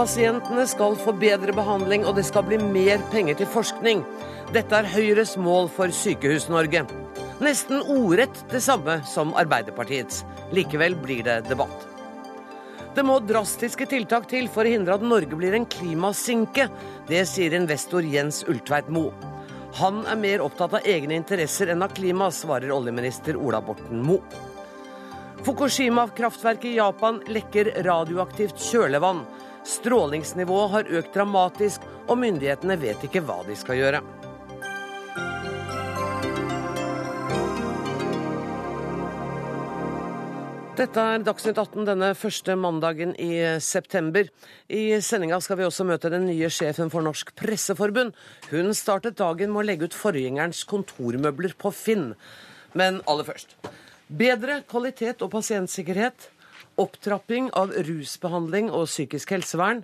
Pasientene skal få bedre behandling, og det skal bli mer penger til forskning. Dette er Høyres mål for Sykehus-Norge. Nesten ordrett det samme som Arbeiderpartiets. Likevel blir det debatt. Det må drastiske tiltak til for å hindre at Norge blir en klimasinke. Det sier investor Jens Ultveit Moe. Han er mer opptatt av egne interesser enn av klima, svarer oljeminister Ola Borten Moe. Fukushima-kraftverket i Japan lekker radioaktivt kjølevann. Strålingsnivået har økt dramatisk, og myndighetene vet ikke hva de skal gjøre. Dette er Dagsnytt 18 denne første mandagen i september. I sendinga skal vi også møte den nye sjefen for Norsk Presseforbund. Hun startet dagen med å legge ut forgjengerens kontormøbler på Finn. Men aller først. Bedre kvalitet og pasientsikkerhet. Opptrapping av rusbehandling og psykisk helsevern.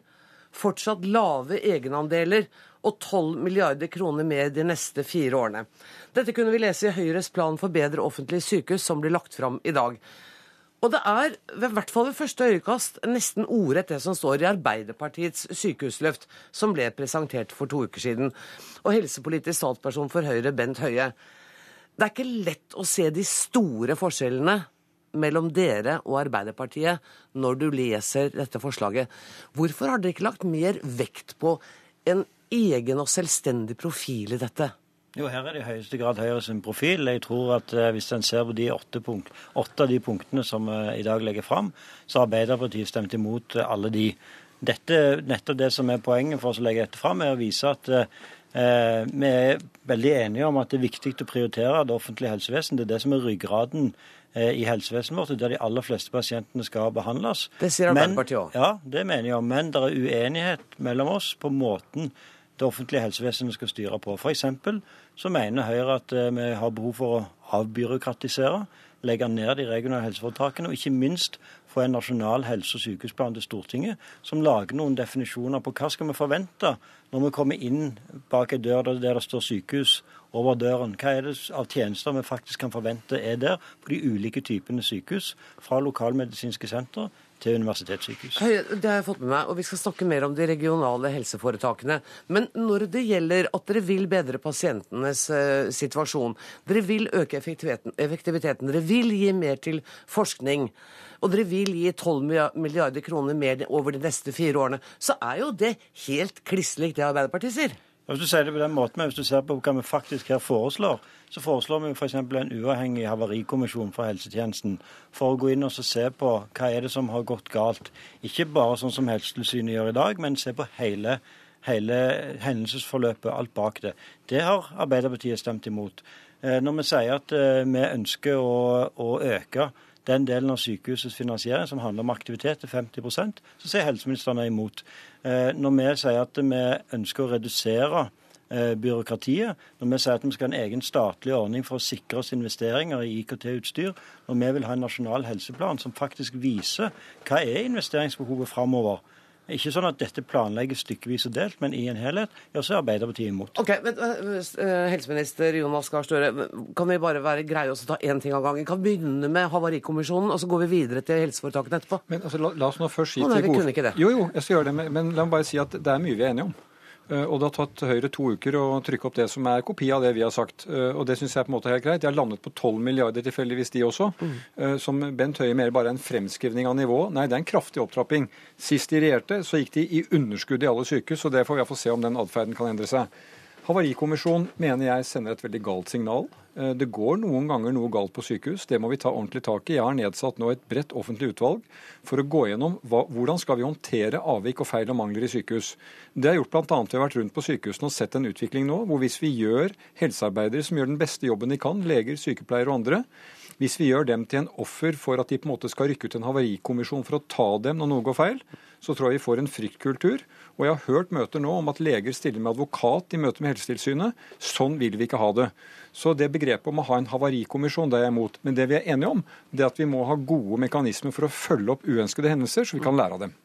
Fortsatt lave egenandeler og 12 milliarder kroner mer de neste fire årene. Dette kunne vi lese i Høyres plan for bedre offentlige sykehus, som blir lagt fram i dag. Og det er, i hvert fall ved første øyekast, nesten ordrett det som står i Arbeiderpartiets sykehusløft, som ble presentert for to uker siden. Og helsepolitisk statsperson for Høyre, Bent Høie. Det er ikke lett å se de store forskjellene mellom dere og Arbeiderpartiet når du leser dette forslaget. Hvorfor har dere ikke lagt mer vekt på en egen og selvstendig profil i dette? Jo, her er det i høyeste grad Høyre sin profil. Jeg tror at eh, Hvis en ser på de åtte, punkt, åtte av de punktene som eh, i dag legger fram, så har Arbeiderpartiet stemt imot eh, alle de. Dette, nettopp det som er poenget for oss å legge dette fram, er å vise at eh, vi er veldig enige om at det er viktig å prioritere det offentlige helsevesen. Det er det som er ryggraden i helsevesenet vårt, der de aller fleste pasientene skal behandles. Det sier Arbeiderpartiet òg. Ja, det mener jeg. Men det er uenighet mellom oss på måten det offentlige helsevesenet skal styre på. Eksempel så mener Høyre at eh, vi har behov for å avbyråkratisere, legge ned de regionale helseforetakene, og ikke minst få en nasjonal helse- og sykehusplan til Stortinget som lager noen definisjoner på hva skal vi forvente når vi kommer inn bak ei dør der det står sykehus over døren. Hva er det av tjenester vi faktisk kan forvente er der på de ulike typene sykehus, fra lokalmedisinske sentre til universitetssykehus. Det har jeg fått med meg, og vi skal snakke mer om de regionale helseforetakene. Men når det gjelder at dere vil bedre pasientenes uh, situasjon, dere vil øke effektiviteten, dere vil gi mer til forskning, og dere vil gi 12 milliarder kroner mer over de neste fire årene, så er jo det helt kliss likt det Arbeiderpartiet sier. Hvis du sier det på den måten, men hvis du ser på hva vi faktisk her foreslår, så foreslår vi f.eks. en uavhengig havarikommisjon for helsetjenesten for å gå inn og se på hva er det som har gått galt. Ikke bare sånn som Helsetilsynet gjør i dag, men se på hele, hele hendelsesforløpet, alt bak det. Det har Arbeiderpartiet stemt imot. Eh, når vi sier at eh, vi ønsker å, å øke den delen av sykehusets finansiering som handler om aktivitet til 50% så sier helseministeren imot. Eh, når vi sier at vi ønsker å redusere eh, byråkratiet, når vi sier at vi skal ha en egen statlig ordning for å sikre oss investeringer i IKT-utstyr, når vi vil ha en nasjonal helseplan som faktisk viser hva er investeringsbehovet framover, ikke sånn at dette planlegges stykkevis og delt, men i en helhet. Ja, så er Arbeiderpartiet imot. Ok, men uh, Helseminister Jonas Gahr Støre, kan vi bare være greie og ta én ting av gangen? Kan vi begynne med Havarikommisjonen, og så går vi videre til helseforetakene etterpå? Men altså, la, la, oss nå først si til gode... Jo, jo, jeg skal gjøre det, men, men la meg bare si at det er mye vi er enige om. Eh, og det har tatt Høyre to uker å trykke opp det som er kopi av det vi har sagt. Eh, og det syns jeg på en måte er helt greit. De har landet på 12 milliarder tilfeldigvis, de også. Mm. Eh, som Bent Høie mer bare er en fremskrivning av nivået. Nei, det er en kraftig opptrapping. Sist de regjerte, så gikk de i underskudd i alle sykehus, og det får vi iallfall se om den atferden kan endre seg. Havarikommisjonen mener jeg sender et veldig galt signal. Eh, det går noen ganger noe galt på sykehus. Det må vi ta ordentlig tak i. Jeg har nedsatt nå et bredt offentlig utvalg for å gå gjennom hva, hvordan skal vi håndtere avvik og feil og mangler i sykehus. Det har gjort bl.a. å ha vært rundt på sykehusene og sett en utvikling nå hvor hvis vi gjør helsearbeidere som gjør den beste jobben de kan, leger, sykepleiere og andre, hvis vi gjør dem til en offer for at de på en måte skal rykke ut en havarikommisjon for å ta dem når noe går feil, så tror jeg vi får en fryktkultur. Og jeg har hørt møter nå om at leger stiller med advokat i møte med Helsetilsynet. Sånn vil vi ikke ha det. Så det begrepet om å ha en havarikommisjon, det er jeg imot. Men det vi er enige om, det er at vi må ha gode mekanismer for å følge opp uønskede hendelser, så vi kan lære av dem.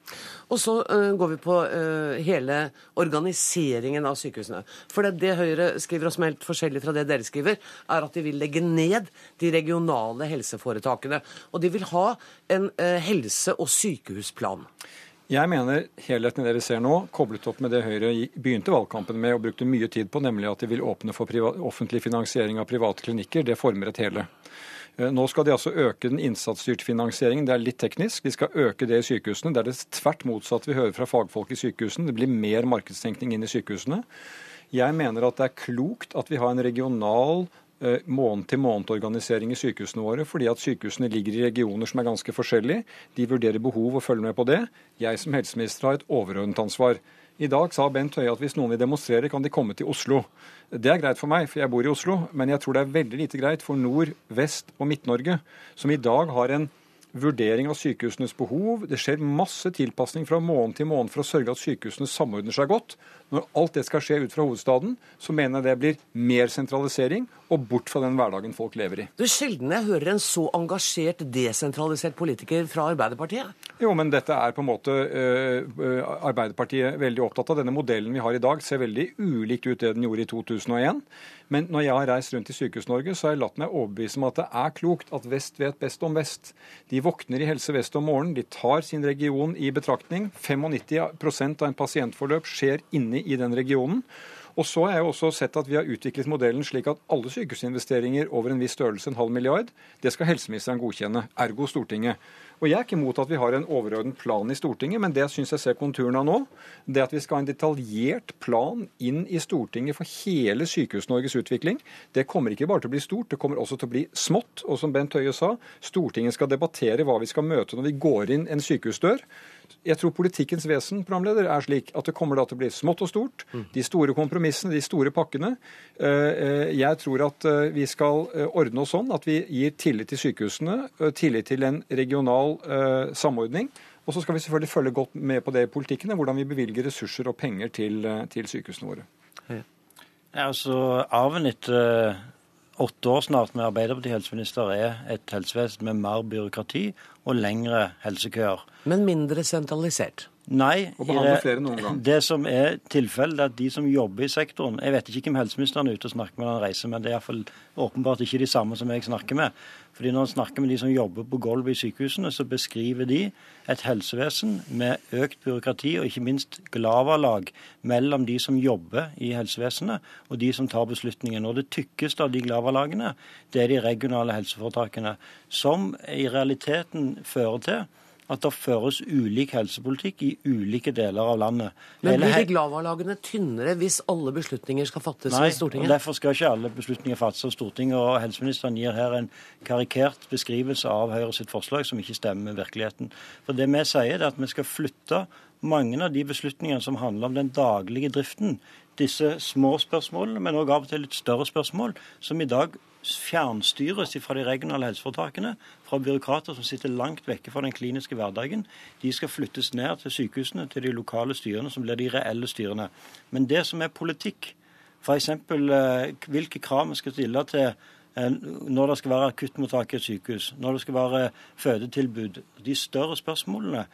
Og så uh, går vi på uh, hele organiseringen av sykehusene. For det, det Høyre skriver, og som er helt forskjellig fra det dere skriver, er at de vil legge ned de regionale helseforetakene. Og de vil ha en uh, helse- og sykehusplan. Jeg mener helheten i det vi ser nå, koblet opp med det Høyre begynte valgkampen med og brukte mye tid på, nemlig at de vil åpne for offentlig finansiering av private klinikker, det former et hele. Eh, nå skal de altså øke den innsatsstyrte finansieringen. Det er litt teknisk. De skal øke det i sykehusene. Det er det tvert motsatte vi hører fra fagfolk i sykehusene. Det blir mer markedstenkning inn i sykehusene. Jeg mener at det er klokt at vi har en regional måned-til-måned-organisering i sykehusene våre, fordi at sykehusene ligger i regioner som er ganske forskjellige. De vurderer behov og følger med på det. Jeg som helseminister har et overordnet ansvar. I dag sa Bent Høie at hvis noen vil demonstrere, kan de komme til Oslo. Det er greit for meg, for jeg bor i Oslo, men jeg tror det er veldig lite greit for Nord-, Vest- og Midt-Norge, som i dag har en vurdering av sykehusenes behov. Det skjer masse tilpasning fra måned til måned for å sørge at sykehusene samordner seg godt. Når alt det skal skje ut fra hovedstaden, så mener jeg det blir mer sentralisering og bort fra den hverdagen folk lever i. Det er sjelden jeg hører en så engasjert, desentralisert politiker fra Arbeiderpartiet. Jo, men dette er på en måte uh, Arbeiderpartiet veldig opptatt av. Denne modellen vi har i dag ser veldig ulikt ut det den gjorde i 2001. Men når jeg har reist rundt i Sykehus-Norge, så har jeg latt meg overbevise om at det er klokt at vest vet best om vest. De våkner i Helse Vest om morgenen, de tar sin region i betraktning. 95% av en pasientforløp skjer inne i den regionen. Og så har jeg også sett at vi har utviklet modellen slik at alle sykehusinvesteringer over en viss størrelse, en halv milliard, det skal helseministeren godkjenne, ergo Stortinget. Og Jeg er ikke imot at vi har en overordnet plan i Stortinget, men det jeg syns jeg ser konturene av nå, det at vi skal ha en detaljert plan inn i Stortinget for hele Sykehus-Norges utvikling, det kommer ikke bare til å bli stort, det kommer også til å bli smått. Og som Bent Høie sa, Stortinget skal debattere hva vi skal møte når vi går inn en sykehusdør jeg tror politikkens vesen programleder, er slik at det kommer da til å bli smått og stort. Mm. De store kompromissene, de store pakkene. Eh, eh, jeg tror at eh, vi skal ordne oss sånn at vi gir tillit til sykehusene, tillit til en regional samordning. Og så skal vi selvfølgelig følge godt med på det i politikken, hvordan vi bevilger ressurser og penger til, til sykehusene våre. Ja, altså Arven etter åtte år snart med Arbeiderpartiet helseminister er et helsevesen med mer byråkrati og lengre helsekøer. Men mindre sentralisert? Nei. Det som er tilfellet, er at de som jobber i sektoren Jeg vet ikke hvem helseministeren er ute og snakker med når han reiser, men det er iallfall åpenbart ikke de samme som jeg snakker med. Fordi Når han snakker med de som jobber på gulvet i sykehusene, så beskriver de et helsevesen med økt byråkrati og ikke minst glavalag mellom de som jobber i helsevesenet og de som tar beslutningen. Og det tykkeste av de glavalagene, det er de regionale helseforetakene, som i realiteten fører til at det føres ulik helsepolitikk i ulike deler av landet. Men blir de Glava-lagene tynnere hvis alle beslutninger skal fattes Nei, i Stortinget? Nei, derfor skal ikke alle beslutninger fattes av Stortinget. og Helseministeren gir her en karikert beskrivelse av Høyre sitt forslag som ikke stemmer med virkeligheten. For Det vi sier, er at vi skal flytte mange av de beslutningene som handler om den daglige driften, disse små spørsmålene, men òg av og til litt større spørsmål, som i dag fjernstyres fra de regionale helseforetakene, fra byråkrater som sitter langt vekke fra den kliniske hverdagen. De skal flyttes ned til sykehusene, til de lokale styrene, som blir de reelle styrene. Men det som er politikk, f.eks. Eh, hvilke krav vi skal stille til eh, når det skal være akuttmottak i et sykehus, når det skal være fødetilbud, de større spørsmålene,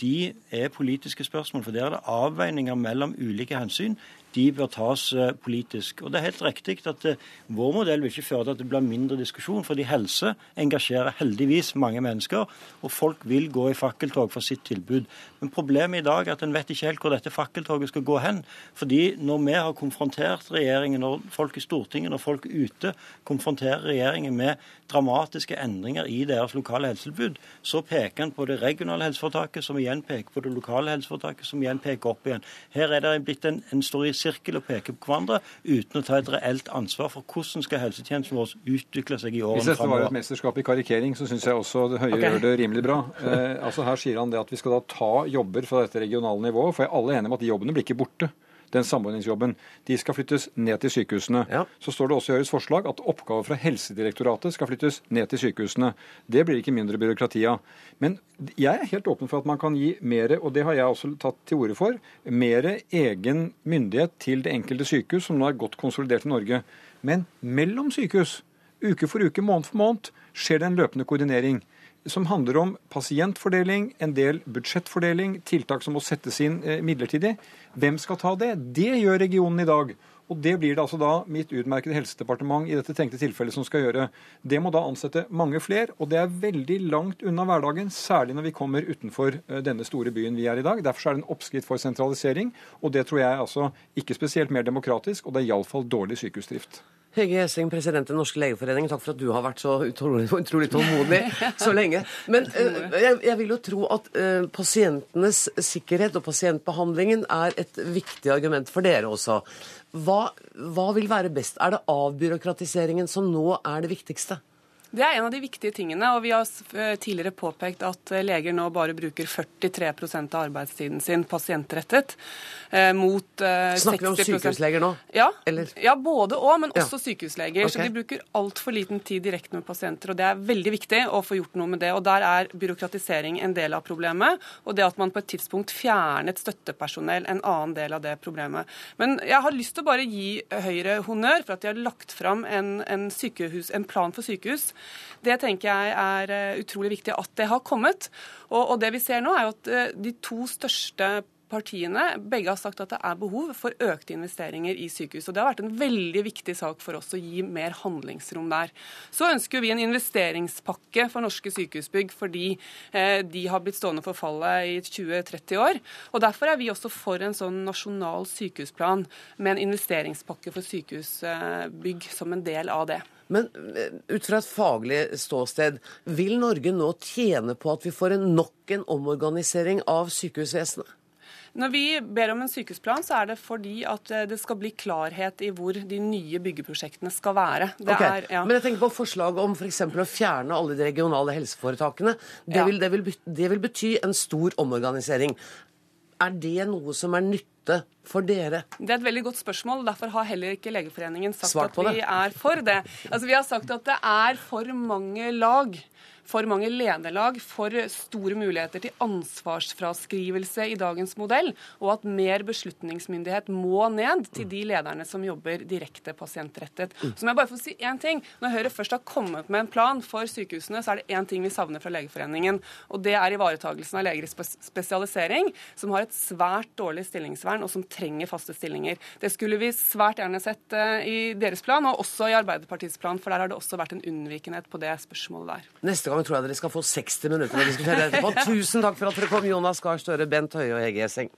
de er politiske spørsmål. For der er det avveininger mellom ulike hensyn de bør tas eh, politisk. Og Det er helt riktig at eh, vår modell vil ikke føre til at det blir mindre diskusjon, fordi helse engasjerer heldigvis mange mennesker, og folk vil gå i fakkeltog for sitt tilbud. Men problemet i dag er at en vet ikke helt hvor dette fakkeltoget skal gå hen. Fordi når vi har konfrontert regjeringen, når folk i Stortinget, når folk ute konfronterer regjeringen med dramatiske endringer i deres lokale helsetilbud, så peker en på det regionale helseforetaket, som igjen peker på det lokale helseforetaket, som igjen peker opp igjen. Her er det blitt en, en stor sirkel og peker på hverandre uten å ta et reelt ansvar for hvordan skal helsetjenesten vår utvikle seg i årene framover. Hvis dette var et mesterskap i karikering, så syns jeg også Høie okay. gjør det rimelig bra. Eh, altså Her sier han det at vi skal da ta jobber fra dette regionale nivået, for jeg er alle enige om at de jobbene blir ikke borte den samordningsjobben. De skal flyttes ned til sykehusene. Ja. Så står det også i Høyres forslag at oppgaver fra Helsedirektoratet skal flyttes ned til sykehusene. Det blir ikke mindre byråkrati av. Men jeg er helt åpen for at man kan gi mer, og det har jeg også tatt til orde for, mer egen myndighet til det enkelte sykehus, som nå er godt konsolidert i Norge. Men mellom sykehus, uke for uke, måned for måned, skjer det en løpende koordinering som handler om pasientfordeling, en del budsjettfordeling, tiltak som må settes inn eh, midlertidig. Hvem skal ta det? Det gjør regionen i dag. Og det blir det altså da mitt utmerkede helsedepartement i dette tenkte tilfellet som skal gjøre. Det må da ansette mange flere, og det er veldig langt unna hverdagen, særlig når vi kommer utenfor eh, denne store byen vi er i dag. Derfor er det en oppskrift for sentralisering, og det tror jeg er altså ikke spesielt mer demokratisk, og det er iallfall dårlig sykehusdrift. Hege Hessing, president i norske legeforening, takk for at du har vært så utrolig, utrolig tålmodig så lenge. Men uh, jeg, jeg, vil jo tro at uh, pasientenes sikkerhet og pasientbehandlingen er et viktig argument for dere også. Hva, hva vil være best? Er det avbyråkratiseringen som nå er det viktigste? Det er en av de viktige tingene. og Vi har eh, tidligere påpekt at eh, leger nå bare bruker 43% av arbeidstiden sin pasientrettet. Eh, mot eh, Snakker vi om sykehusleger nå? Ja, ja både og, men også ja. sykehusleger. Okay. Så de bruker altfor liten tid direkte med pasienter. og Det er veldig viktig å få gjort noe med det. og Der er byråkratisering en del av problemet. Og det at man på et tidspunkt fjernet støttepersonell en annen del av det problemet. Men jeg har lyst til å bare gi Høyre honnør for at de har lagt fram en, en, sykehus, en plan for sykehus det tenker jeg er eh, utrolig viktig at det har kommet. Og, og det vi ser nå, er jo at eh, de to største partiene begge har sagt at det er behov for økte investeringer i sykehus. og Det har vært en veldig viktig sak for oss å gi mer handlingsrom der. Så ønsker vi en investeringspakke for norske sykehusbygg fordi eh, de har blitt stående for fallet i 20-30 år. og Derfor er vi også for en sånn nasjonal sykehusplan med en investeringspakke for sykehusbygg som en del av det. Men eh, ut fra et faglig ståsted, vil Norge nå tjene på at vi får en nok en omorganisering av sykehusvesenet? Når vi ber om en sykehusplan, så er det fordi at eh, det skal bli klarhet i hvor de nye byggeprosjektene skal være. Okay. Er, ja. Men jeg tenker på forslaget om f.eks. å fjerne alle de regionale helseforetakene. Det, ja. vil, det, vil, det vil bety en stor omorganisering. Er det noe som er nytte for dere? Det er et veldig godt spørsmål. og Derfor har heller ikke Legeforeningen sagt at vi er for det. Altså, Vi har sagt at det er for mange lag for mange lederlag, for store muligheter til ansvarsfraskrivelse i dagens modell, og at mer beslutningsmyndighet må ned til de lederne som jobber direkte pasientrettet. Så må jeg bare få si én ting. Når Høyre først har kommet med en plan for sykehusene, så er det én ting vi savner fra Legeforeningen, og det er ivaretagelsen av leger i spesialisering, som har et svært dårlig stillingsvern, og som trenger faste stillinger. Det skulle vi svært gjerne sett uh, i deres plan, og også i Arbeiderpartiets plan, for der har det også vært en unnvikenhet på det spørsmålet der. Neste gang tror jeg dere skal få 60 minutter å diskutere etterpå. Tusen takk for at dere kom, Jonas Gahr Støre, Bent Høie og Hege Gjessing.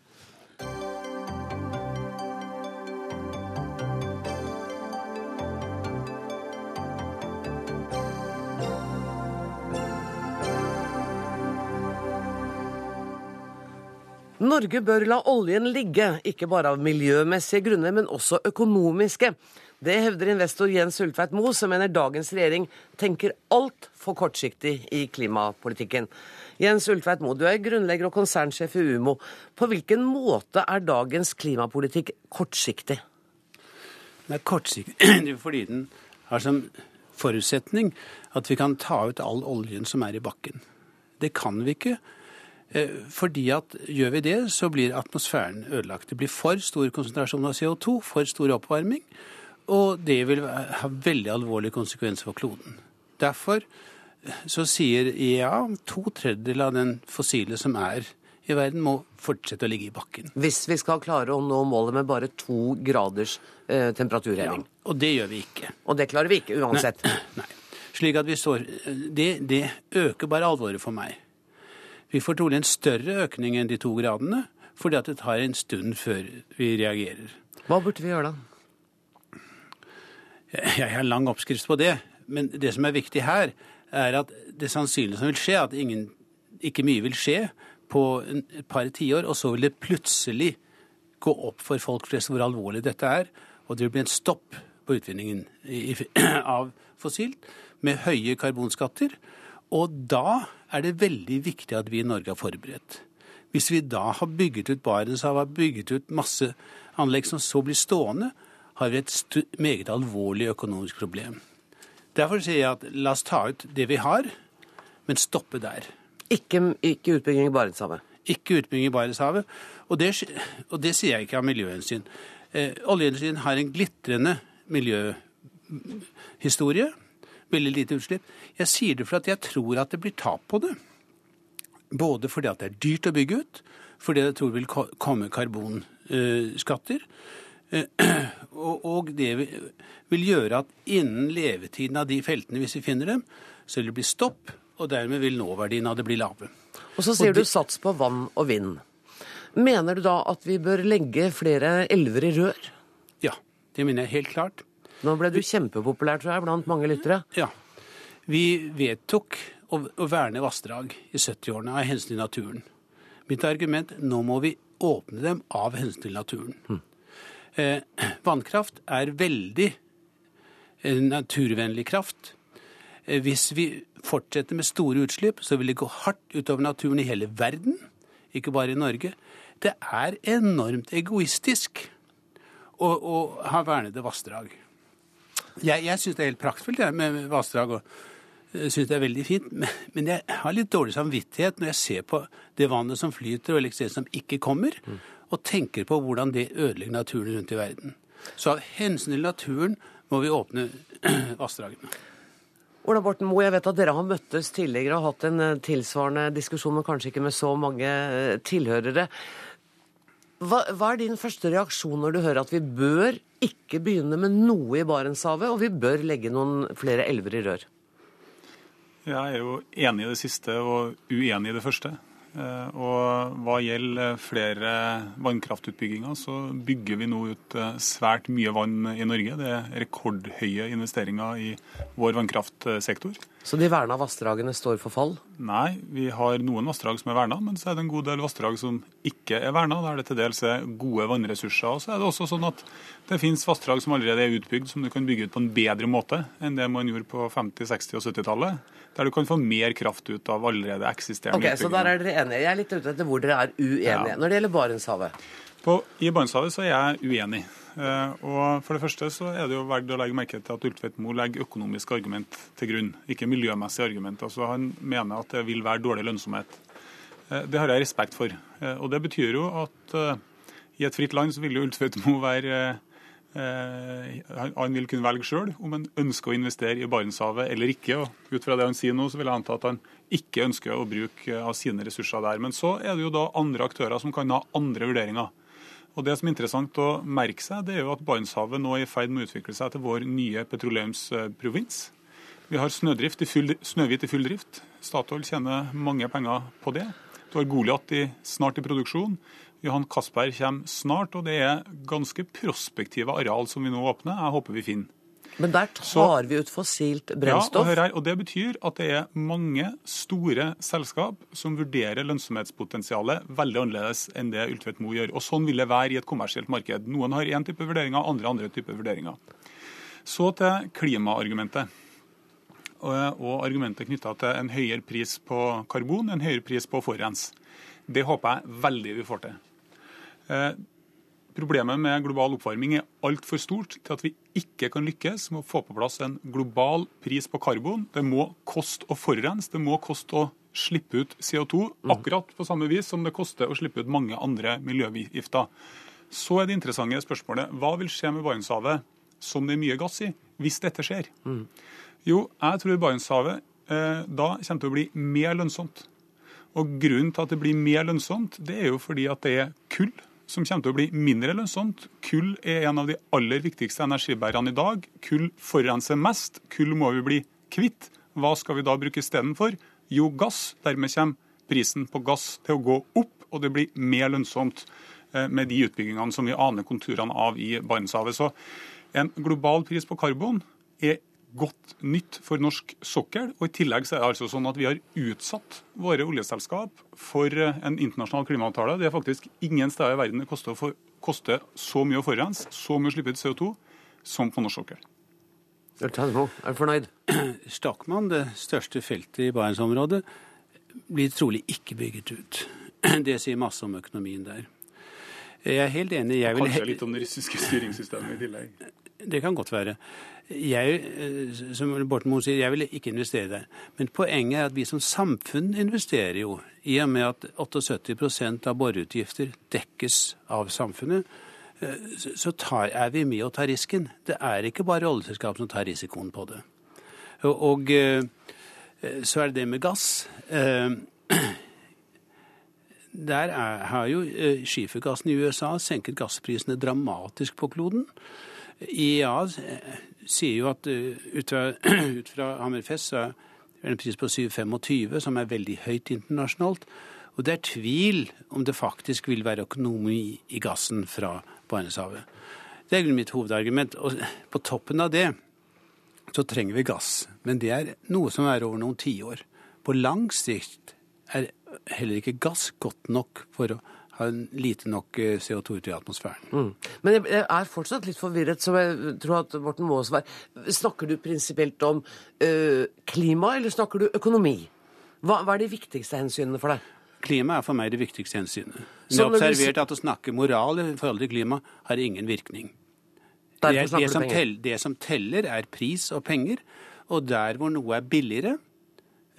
Norge bør la oljen ligge, ikke bare av miljømessige grunner, men også økonomiske. Det hevder investor Jens Ulltveit Moe, som mener dagens regjering tenker altfor kortsiktig i klimapolitikken. Jens Ulltveit Moe, du er grunnlegger og konsernsjef i Umo. På hvilken måte er dagens klimapolitikk kortsiktig? Den er kortsiktig fordi den har som forutsetning at vi kan ta ut all oljen som er i bakken. Det kan vi ikke. Eh, fordi at gjør vi det, så blir atmosfæren ødelagt. Det blir for stor konsentrasjon av CO2, for stor oppvarming. Og det vil ha veldig alvorlige konsekvenser for kloden. Derfor så sier IEA to tredjedeler av den fossile som er i verden, må fortsette å ligge i bakken. Hvis vi skal klare å nå målet med bare to graders eh, temperaturheving. Ja, og det gjør vi ikke. Og det klarer vi ikke uansett. Nei. nei. Slik at vi står det, det øker bare alvoret for meg. Vi får trolig en større økning enn de to gradene, fordi at det tar en stund før vi reagerer. Hva burde vi gjøre da? Jeg har en lang oppskrift på det. Men det som er viktig her, er at det sannsynlige som vil skje, at ingen, ikke mye vil skje på et par tiår, og så vil det plutselig gå opp for folk flest hvor alvorlig dette er, og det vil bli en stopp på utvinningen av fossilt med høye karbonskatter. Og da er det veldig viktig at vi i Norge er forberedt. Hvis vi da har bygget ut Barentshavet, har bygget ut masse anlegg som så blir stående, har vi et meget alvorlig økonomisk problem. Derfor sier jeg at la oss ta ut det vi har, men stoppe der. Ikke, ikke utbygging i Barentshavet? Ikke utbygging i Barentshavet. Og, og det, sier jeg ikke av miljøhensyn. Eh, oljeindustrien har en glitrende miljøhistorie. Veldig lite utslipp. Jeg sier det for at jeg tror at det blir tap på det. Både fordi at det er dyrt å bygge ut, fordi jeg tror det vil komme karbonskatter. Og det vil gjøre at innen levetiden av de feltene, hvis vi finner dem, så vil det bli stopp, og dermed vil nåverdien av det bli lave. Og så sier og du sats på vann og vind. Mener du da at vi bør legge flere elver i rør? Ja, det mener jeg helt klart. Nå ble du kjempepopulær, tror jeg, blant mange lyttere. Ja. Vi vedtok å, å verne vassdrag i 70-årene av hensyn til naturen. Mitt argument nå må vi åpne dem av hensyn til naturen. Mm. Eh, vannkraft er veldig eh, naturvennlig kraft. Eh, hvis vi fortsetter med store utslipp, så vil det gå hardt utover naturen i hele verden, ikke bare i Norge. Det er enormt egoistisk å, å ha vernede vassdrag. Jeg, jeg syns det er helt praktfullt jeg, med vassdrag. og synes det er veldig fint, men jeg har litt dårlig samvittighet når jeg ser på det vannet som flyter og elektrisitet som ikke kommer, mm. og tenker på hvordan det ødelegger naturen rundt i verden. Så av hensyn til naturen må vi åpne vassdragene. Ola Borten Moe, jeg vet at dere har møttes tidligere og hatt en eh, tilsvarende diskusjon, men kanskje ikke med så mange eh, tilhørere. Hva, hva, er din første reaksjon når du hører at vi bør ikke begynne med noe i Barentshavet, og vi bør legge noen flere elver i rør? Jeg er jo enig i det siste og uenig i det første. Eh, og hva gjelder flere vannkraftutbygginger, så bygger vi nå ut eh, svært mye vann i Norge. Det er rekordhøye investeringer i vår vannkraftsektor. Så de verna vassdragene står for fall? Nei, vi har noen vassdrag som er verna, men så er det en god del vassdrag som ikke er verna, der det til dels er gode vannressurser. Og så er det også sånn at det finnes vassdrag som allerede er utbygd, som du kan bygge ut på en bedre måte enn det man gjorde på 50-, 60- og 70-tallet der du kan få mer kraft ut av allerede eksisterende okay, Så der er dere enige. Jeg er litt ute etter hvor dere er uenige. Ja. Når det gjelder Barentshavet? På, I Barentshavet så er jeg uenig. Uh, og For det første så er det jo verdt å legge merke til at Ultvedt Moe legger økonomiske argument til grunn, ikke miljømessige argument. Altså Han mener at det vil være dårlig lønnsomhet. Uh, det har jeg respekt for. Uh, og Det betyr jo at i et fritt land så vil jo Ultvedt Moe være Eh, han vil kunne velge sjøl om han ønsker å investere i Barentshavet eller ikke. og Ut fra det han sier nå, så vil jeg anta at han ikke ønsker å bruke av sine ressurser der. Men så er det jo da andre aktører som kan ha andre vurderinger. Og Det som er interessant å merke seg, det er jo at Barentshavet nå er i ferd med å utvikle seg til vår nye petroleumsprovins. Vi har snødrift i full, Snøhvit i full drift. Statoil tjener mange penger på det. Du har Goliat snart i produksjon. Johan Castberg kommer snart, og det er ganske prospektive areal som vi nå åpner. Jeg håper vi finner. Men der tar Så, vi ut fossilt brennstoff? Ja, og, her, og det betyr at det er mange store selskap som vurderer lønnsomhetspotensialet veldig annerledes enn det Ultvedt Moe gjør. Og Sånn vil det være i et kommersielt marked. Noen har én type vurderinger, andre andre type vurderinger. Så til klimaargumentet. Og, og argumentet knytta til en høyere pris på karbon, en høyere pris på forurens. Det håper jeg veldig vi får til. Problemet med global oppvarming er altfor stort til at vi ikke kan lykkes med å få på plass en global pris på karbon. Det må koste å forurense, det må koste å slippe ut CO2, mm. akkurat på samme vis som det koster å slippe ut mange andre miljøgifter. Så er det interessante spørsmålet hva vil skje med Barentshavet, som det er mye gass i, hvis dette skjer? Mm. Jo, jeg tror Barentshavet eh, da kommer til å bli mer lønnsomt. Og Grunnen til at det blir mer lønnsomt, det er jo fordi at det er kull som kommer til å bli mindre lønnsomt. Kull er en av de aller viktigste energibærerne i dag. Kull forurenser mest. Kull må vi bli kvitt. Hva skal vi da bruke istedenfor? Jo, gass. Dermed kommer prisen på gass til å gå opp, og det blir mer lønnsomt eh, med de utbyggingene som vi aner konturene av i Barentshavet. Så en global pris på karbon er godt nytt for norsk sokkel. Og I tillegg så er det altså sånn at vi har utsatt våre oljeselskap for eh, en internasjonal klimaavtale. Det er faktisk ingen steder i verden det koster, for, koster så mye å forurense, så mye å slippe ut CO2, som på norsk sokkel. Er du fornøyd? Stakman, det største feltet i Barentsområdet, blir trolig ikke bygget ut. Det sier masse om økonomien der. Jeg er helt enig. Jeg vil... Kanskje litt om det russiske styringssystemet i tillegg? Det kan godt være. Jeg, eh, som Borten Moe sier, jeg vil ikke investere der. Men poenget er at vi som samfunn investerer jo. I og med at 78 av boreutgifter dekkes av samfunnet, eh, så tar, er vi med å ta risken. Det er ikke bare oljeselskap som tar risikoen på det. Og, og eh, så er det det med gass. der er, har jo skifergassen i USA senket gassprisene dramatisk på kloden. IEA eh, sier jo at uh, ut fra, ut fra Hammerfest så er det en pris på 7,25, som er veldig høyt internasjonalt. Og det er tvil om det faktisk vil være økonomi i gassen fra Barentshavet. Det er mitt hovedargument. Og på toppen av det så trenger vi gass. Men det er noe som er over noen tiår. På lang sikt er heller ikke gass godt nok for å ha lite nok eh, CO2 ute i atmosfæren. Mm. Men jeg er fortsatt litt forvirret, som jeg tror at Morten Maas var. Snakker du prinsipielt om ø, klima, eller snakker du økonomi? Hva, hva, er de viktigste hensynene for deg? Klima er for meg det viktigste hensynet. Men jeg har observert at å snakke moral i forhold til klima har ingen virkning. Det, er, det, som teller, det som teller, er pris og penger. Og der hvor noe er billigere,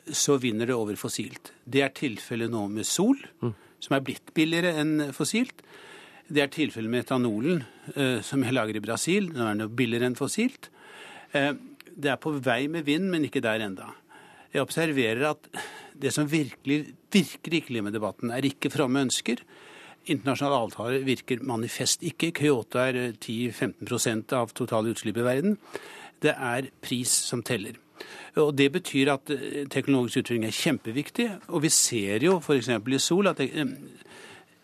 så vinner det over fossilt. Det er tilfellet nå med sol, mm. Som er blitt billigere enn fossilt. Det er tilfellet med etanolen, eh, som jeg lager i Brasil. Nå er det billigere enn fossilt. Eh, det er på vei med vind, men ikke der enda. Jeg observerer at det som virkelig virker i klimadebatten, er ikke fromme ønsker. Internasjonale avtaler virker manifest ikke. Kyoto er 10-15 av totale utslipp i verden. Det er pris som teller. Og Det betyr at eh, teknologisk utvikling er kjempeviktig. Og vi ser jo f.eks. i Sol at eh,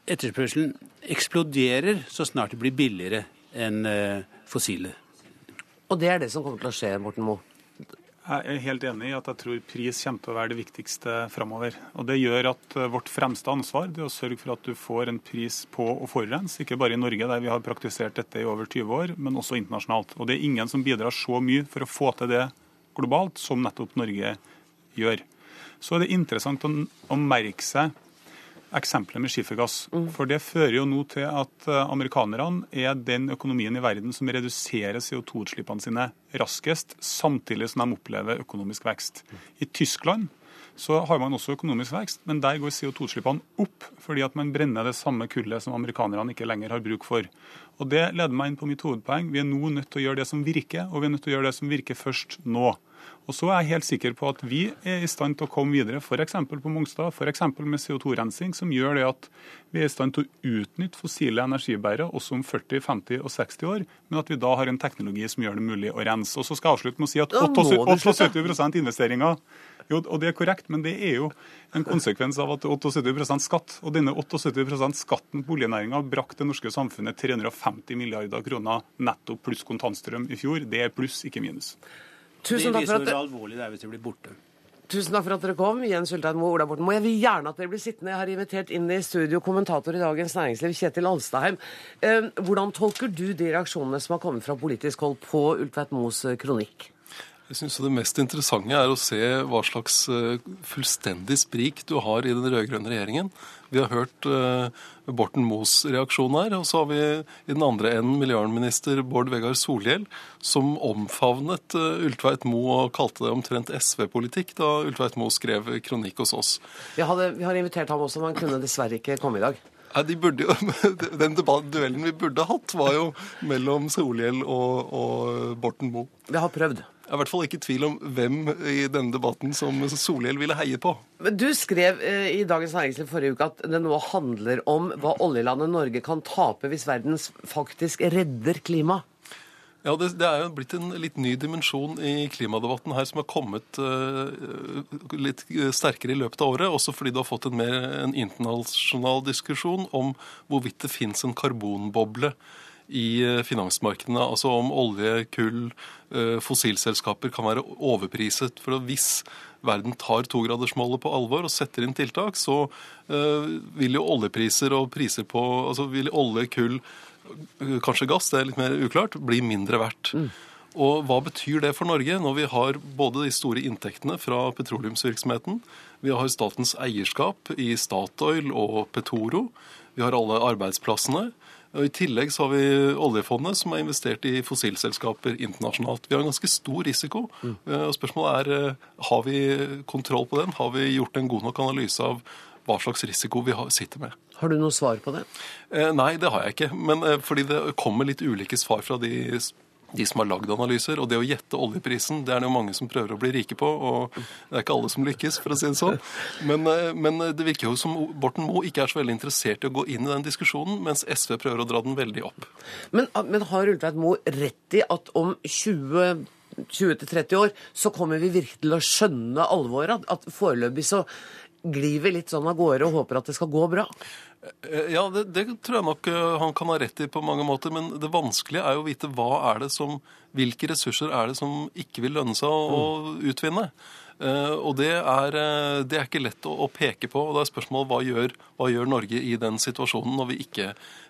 etterspørselen eksploderer så snart det blir billigere enn eh, fossile. Og det er det som kommer til å skje, Morten Moe? Jeg er helt enig i at jeg tror pris kommer til å være det viktigste framover. Og det gjør at vårt fremste ansvar er å sørge for at du får en pris på å forurense. Ikke bare i Norge, der vi har praktisert dette i over 20 år, men også internasjonalt. Og det er ingen som bidrar så mye for å få til det globalt som nettopp Norge gjør. Så er det interessant å, å merke seg eksempelet med skifergass. Mm. For det fører jo nå til at eh, amerikanerne er den økonomien i verden som reduserer CO2-utslippene sine raskest, samtidig som de opplever økonomisk vekst. I Tyskland så har man også økonomisk vekst, men der går CO2-utslippene opp fordi at man brenner det samme kullet som amerikanerne ikke lenger har bruk for. Og Det leder meg inn på mitt hovedpoeng. Vi er nå nødt til å gjøre det som virker, og vi er nødt til å gjøre det som virker først nå. Og så er jeg helt sikker på at vi er i stand til å komme videre, f.eks. på Mongstad, f.eks. med CO2-rensing, som gjør det at vi er i stand til å utnytte fossile energibærere også om 40, 50 og 60 år, men at vi da har en teknologi som gjør det mulig å rense. Og så skal jeg avslutte med å si at 78 investeringer jo, og det er korrekt, men det er jo en konsekvens av at 78% skatt. Og denne 78% skatten på oljenæringa brakte det norske samfunnet 350 milliarder kroner netto pluss kontantstrøm i fjor. Det er pluss, ikke minus. Tusen takk for at det hvor alvorlig det er hvis de blir borte. Tusen takk for at dere kom. Jens Ultein Moe, Ola Borten Moe. Jeg vil gjerne at dere blir sittende. Jeg har invitert inn i studio kommentator i Dagens Næringsliv, Kjetil Alstaheim. Eh, hvordan tolker du de reaksjonene som har kommet fra politisk hold på Ultveit Moes kronikk? Jeg syns det mest interessante er å se hva slags eh, fullstendig sprik du har i den rød-grønne regjeringen. Vi har hørt Borten Moes reaksjon her. Og så har vi i den andre enden miljøvernminister Bård Vegar Solhjell, som omfavnet uh, Ultveit Moe og kalte det omtrent SV-politikk da Ultveit Moe skrev kronikk hos oss. Vi, hadde, vi har invitert ham også, men han kunne dessverre ikke komme i dag. Nei, de burde jo, Den duellen vi burde hatt, var jo mellom Solhjell og, og Borten Moe. Vi har prøvd. Jeg er i hvert fall ikke i tvil om hvem i denne debatten som Solhjell ville heie på. Du skrev eh, i Dagens Næringsliv forrige uke at det nå handler om hva oljelandet Norge kan tape hvis verden faktisk redder klimaet. Ja, det, det, er jo blitt en litt ny dimensjon i klimadebatten her som har kommet uh, litt sterkere i løpet av året. Også fordi du har fått en mer en internasjonal diskusjon om hvorvidt det fins en karbonboble i eh, finansmarkedene. Altså om olje, kull, eh, fossilselskaper kan være overpriset. For hvis verden tar togradersmålet på alvor og setter inn tiltak, så eh, vil jo oljepriser og priser på altså vil olje, kull, kanskje gass, det er litt mer uklart, bli mindre verdt. Mm. Og hva betyr det for Norge når vi har både de store inntektene fra petroleumsvirksomheten, vi har statens eierskap i Statoil og Petoro, vi har alle arbeidsplassene, og I tillegg så har vi oljefondet, som har investert i fossilselskaper internasjonalt. Vi har en ganske stor risiko. Mm. og Spørsmålet er eh, har vi kontroll på den. Har vi gjort en god nok analyse av hva slags risiko vi sitter med. Har du noe svar på det? Eh, nei, det har jeg ikke. Men fordi det kommer litt ulike svar fra de de som har lagd analyser. Og det å gjette oljeprisen, det er det jo mange som prøver å bli rike på. Og det er ikke alle som lykkes, for å si det sånn. Men, eh, men det virker jo som Borten Moe ikke er så veldig interessert i å gå inn i den diskusjonen, mens SV prøver å dra den veldig opp. Men, men har Ultveit Moe rett i at om 20 20-30 år, så kommer vi virkelig til å skjønne alvoret. At foreløpig så glir vi litt sånn av gårde og håper at det skal gå bra. Eh, ja, det, det, tror jeg nok eh, han kan ha rett i på mange måter. Men det vanskelige er jo å vite hva er det som, hvilke ressurser er det som ikke vil lønne seg å, mm. utvinne. Uh, og det er, det er, ikke lett å, å, peke på. og det er spørsmålet hva gjør, hva gjør Norge i den situasjonen når vi ikke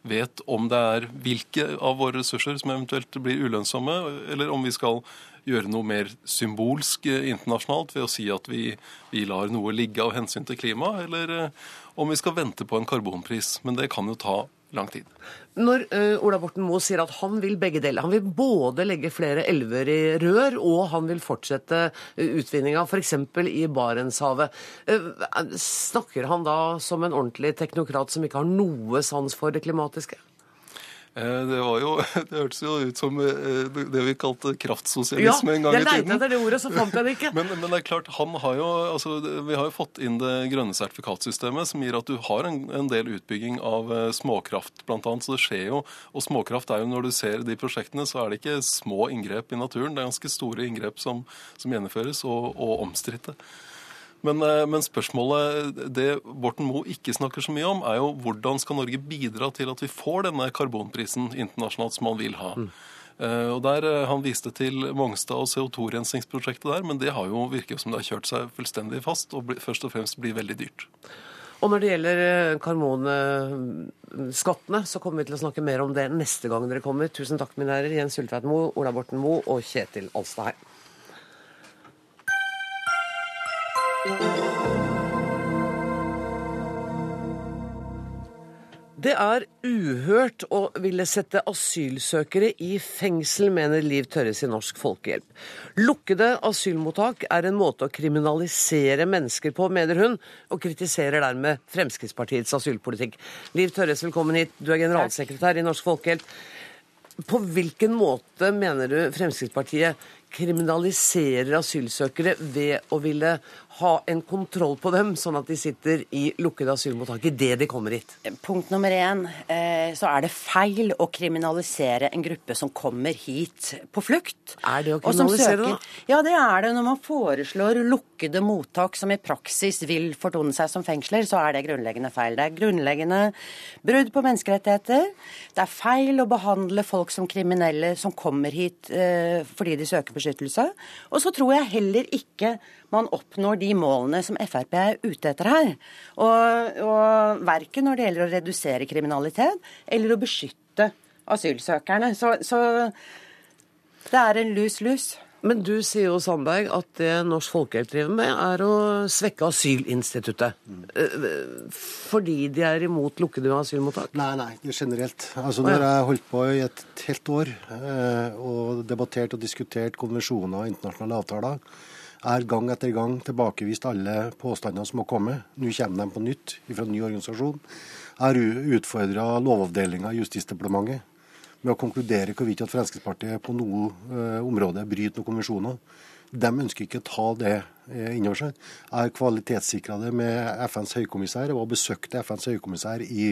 vet om det er hvilke av våre ressurser som eventuelt blir ulønnsomme, eller om vi skal gjøre noe mer symbolsk internasjonalt ved å si at vi, vi lar noe ligge av hensyn til klima, eller om vi skal vente på en karbonpris. Men det kan jo ta lang tid. Når uh, Ola Borten Moe sier at han vil begge deler, han vil både legge flere elver i rør, og han vil fortsette uh, utvinninga f.eks. i Barentshavet. Uh, snakker han da som en ordentlig teknokrat som ikke har noe sans for det klimatiske? Eh, det var jo, det hørtes jo ut som eh, det vi kalte kraftsosialisme ja, en gang i tiden. Ja, jeg leita etter det ordet, så fant jeg det ikke. men, men, det er klart, han har jo, altså, Vi har jo fått inn det grønne sertifikatsystemet, som gir at du har en, en del utbygging av eh, småkraft, annet. Så det skjer jo, og småkraft er jo, når du ser de prosjektene, så er det ikke små inngrep i naturen. Det er ganske store inngrep som, som gjennomføres, og, og omstridte. Men, eh, men, spørsmålet det Borten Moe ikke snakker så mye om, er jo hvordan skal Norge bidra til at vi får denne karbonprisen internasjonalt som man vil ha. Mm. Og der eh, Han viste til Mongstad og CO2-rensingsprosjektet der, men det har jo virket som det har kjørt seg fullstendig fast og først og fremst blir veldig dyrt. Og når det gjelder karbonskattene, så kommer vi til å snakke mer om det neste gang dere kommer. Tusen takk, mine herrer. Jens Ulltveit Moe, Ola Borten Moe og Kjetil Alstadheim. Det er uhørt å ville sette asylsøkere i fengsel, mener Liv Tørres i Norsk Folkehjelp. Lukkede asylmottak er en måte å kriminalisere mennesker på, mener hun, og kritiserer dermed Fremskrittspartiets asylpolitikk. Liv Tørres, velkommen hit. Du er generalsekretær i Norsk Folkehjelp. På hvilken måte mener du Fremskrittspartiet kriminaliserer asylsøkere ved å ville ha en kontroll på dem, sånn at de sitter i lukkede asylmottak idet de kommer hit? Punkt nummer én, eh, så er det feil å kriminalisere en gruppe som kommer hit på flukt. Er det å kriminalisere, da? Ja, det er det. Når man foreslår lukkede mottak som i praksis vil fortone seg som fengsler, så er det grunnleggende feil. Det er grunnleggende brudd på menneskerettigheter. Det er feil å behandle folk som kriminelle som kommer hit eh, fordi de søker beskyttelse. Og så tror jeg heller ikke man oppnår de målene som Frp er ute etter her. Og, og verken når det gjelder å redusere kriminalitet eller å beskytte asylsøkerne. Så, så det er en lus-lus. Men du sier jo, Sandberg, at det Norsk Folkehjelp driver med, er å svekke asylinstituttet. Fordi de er imot lukkede asylmottak? Nei, nei, det er generelt. Altså, Når jeg holdt på i et helt år eh, og debattert og diskutert konvensjoner og internasjonale avtaler, er gang etter gang tilbakevist alle påstandene som har kommet. Nå kommer de på nytt fra en ny organisasjon. Jeg har utfordra Lovavdelinga i Justisdepartementet med å konkludere hvorvidt at Fremskrittspartiet på noe eh, område bryter noen konvensjoner. De ønsker ikke å ta det uh, innover seg. Jeg har kvalitetssikra det med FNs høykommissær. Jeg var besøkte FNs høykommissær i,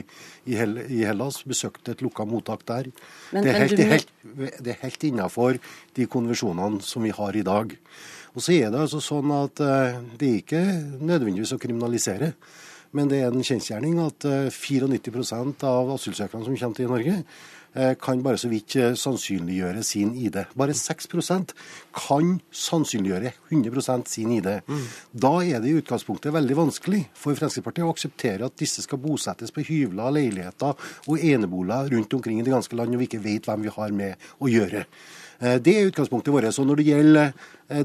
i, Hell, i Hellas. Besøkte et lukka mottak der. Men, det, er helt, du... helt, det er helt innafor de konvensjonene som vi har i dag. Og så er det altså sånn at eh, det er ikke nødvendigvis å kriminalisere. Men det er en kjensgjerning at 94 eh, av asylsøkerne som kommer til Norge, eh, kan bare så vidt sannsynliggjøre sin ID. Bare 6% kan sannsynliggjøre 100% sin ID. Mm. Da er det i utgangspunktet veldig vanskelig for Fremskrittspartiet å akseptere at disse skal bosettes på hyvler, leiligheter og eneboliger rundt omkring i det ganske land, og vi ikke vet hvem vi har med å gjøre. Det er utgangspunktet vårt. Så når det gjelder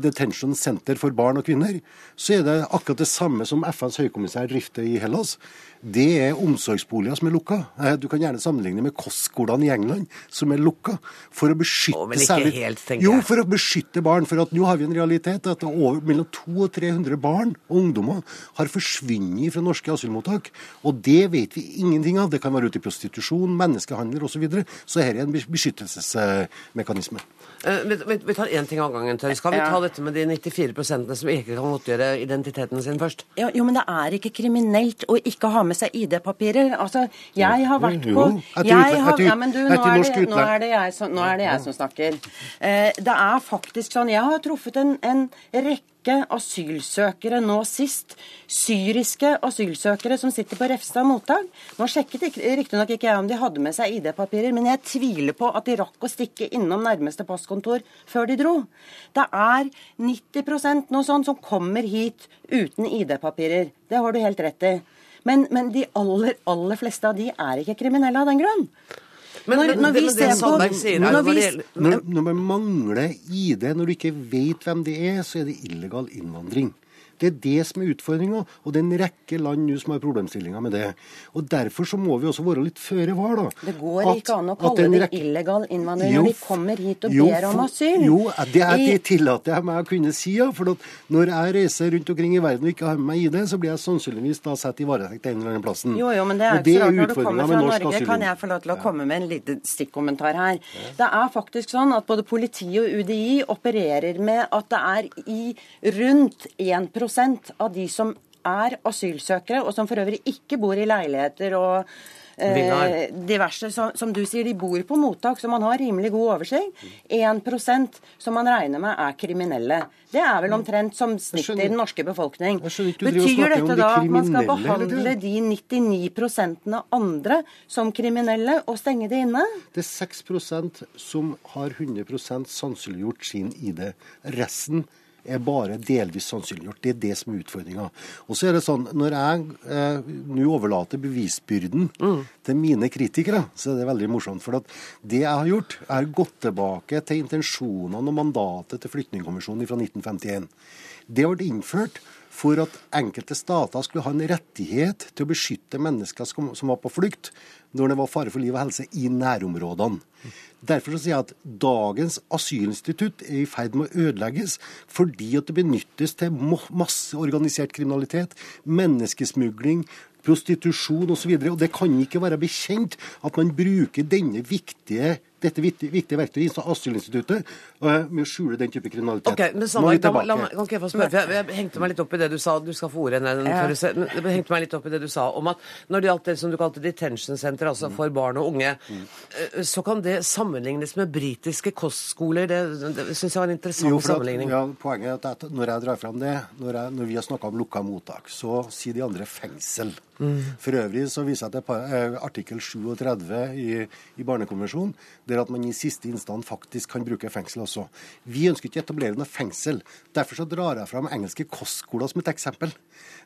detention center for barn og kvinner, så er det akkurat det samme som FNs høykommissær drifter i Hellas det er omsorgsboliger som er lukka. Eh, du kan gjerne sammenligne med kostskolene i England, som er lukka. For å beskytte oh, men ikke særlig, helt, tenker jeg. Jo, for å beskytte barn. For at nå har vi en realitet at over, mellom 200 og 300 barn og ungdommer har forsvunnet fra norske asylmottak. Og det vet vi ingenting av. Det kan være ute i prostitusjon, menneskehandel osv. Så, videre. så her er en beskyttelsesmekanisme. Men, vi, vi, vi, tar én ting av gangen. Skal vi ta dette med de 94% som ikke kan godtgjøre identiteten sin først? Jo, jo, men det er ikke kriminelt å ikke ha med seg ID-papirer. Altså, jeg har vært på jeg har, ja, men du, nå er, det, nå, er det jeg som, nå er det jeg som snakker. Eh, det er faktisk sånn Jeg har truffet en, en rekke asylsøkere nå sist. Syriske asylsøkere som sitter på Refstad mottak. Nå sjekket riktignok ikke jeg om de hadde med seg ID-papirer, men jeg tviler på at de rakk å stikke innom nærmeste passkontor før de dro. Det er 90 noe sånt som kommer hit uten ID-papirer. Det har du helt rett i. Men, men de aller, aller fleste av de er ikke kriminelle av den grunn. Men, når, når, vi ser på når, vi, når, når man mangler ID, når du ikke vet hvem det er, så er det illegal innvandring. Det er det som er utfordringa, og det er en rekke land nå som har problemstillinger med det. Og Derfor så må vi også være litt føre var. da. Det går at, ikke an å kalle det rekke... illegal innvandring når de kommer hit og jo, ber om asyl. Jo, det, er, det tillater jeg meg å kunne si. ja, for Når jeg reiser rundt omkring i verden og ikke har med meg ID, så blir jeg sannsynligvis da satt i varetekt en eller annen plassen. Jo, jo, men det er ikke så rart når du kommer fra Norge. Asyl. Kan jeg få lov til å komme med en liten stikkommentar her? Ja. Det er faktisk sånn at både politi og UDI opererer med at det er i rundt 1 av de som er asylsøkere, og som for øvrig ikke bor i leiligheter og eh, diverse, som, som, du sier, de bor på mottak, så man har rimelig god oversikt. 1% som man regner med er kriminelle. Det er vel omtrent som snittet i den norske befolkning. Betyr dette da at man skal behandle de 99 av andre som kriminelle og stenge det inne? Det er 6 som har 100% sannsynliggjort sin ID. Resten er bare delvis sannsynliggjort. Det er det som er utfordringa. Og så er det sånn, Når jeg eh, nå overlater bevisbyrden mm. til mine kritikere, så er det veldig morsomt. For det jeg har gjort, er gått tilbake til intensjonene og mandatet til Flyktningkonvensjonen fra 1951. Det ble innført for at enkelte stater skulle ha en rettighet til å beskytte mennesker som var på flukt, når det var fare for liv og helse i nærområdene. Derfor sier jeg at dagens asylinstitutt er i ferd med å ødelegges fordi at det benyttes til masse organisert kriminalitet, menneskesmugling, prostitusjon osv. Og, så og det kan ikke være bekjent at man bruker denne viktige dette viktige verktøyet, asylinstituttet, med å skjule den type kriminalitet. Ok, men Sandberg, tilbake. la, la, kan jeg få spørre, for jeg, jeg, hengte meg litt opp i det du sa du skal få ordet ned, ja. jeg hengte meg litt opp i det du sa om at når det gjaldt det som du kalte detention center, altså for barn og unge, mm. så kan det sammenlignes med britiske kostskoler. Det, det syns jeg var en interessant jo, sammenligning. Ja, poenget er at når jeg drar fram det, når, jeg, når vi har snakka om lukka mottak, så sier de andre fengsel. Mm. For øvrig så viser jeg til eh, artikkel 37 i, i Barnekonvensjonen, der at man i siste instans faktisk kan bruke fengsel også. Vi ønsker ikke å etablere noe fengsel. Derfor så drar jeg fram engelske kostskoler som et eksempel.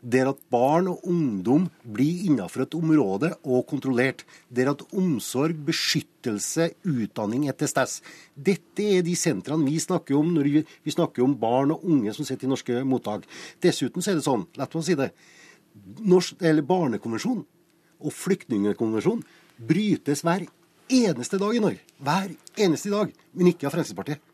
Der at barn og ungdom blir innenfor et område og kontrollert. Der at omsorg, beskyttelse, utdanning er til stede. Dette er de sentrene vi snakker om når vi snakker om barn og unge som sitter i norske mottak. Dessuten så er det sånn, la meg si det norsk, Barnekonvensjonen og flyktningkonvensjonen brytes hver eneste dag i Norge. Hver eneste dag. Men ikke av Fremskrittspartiet.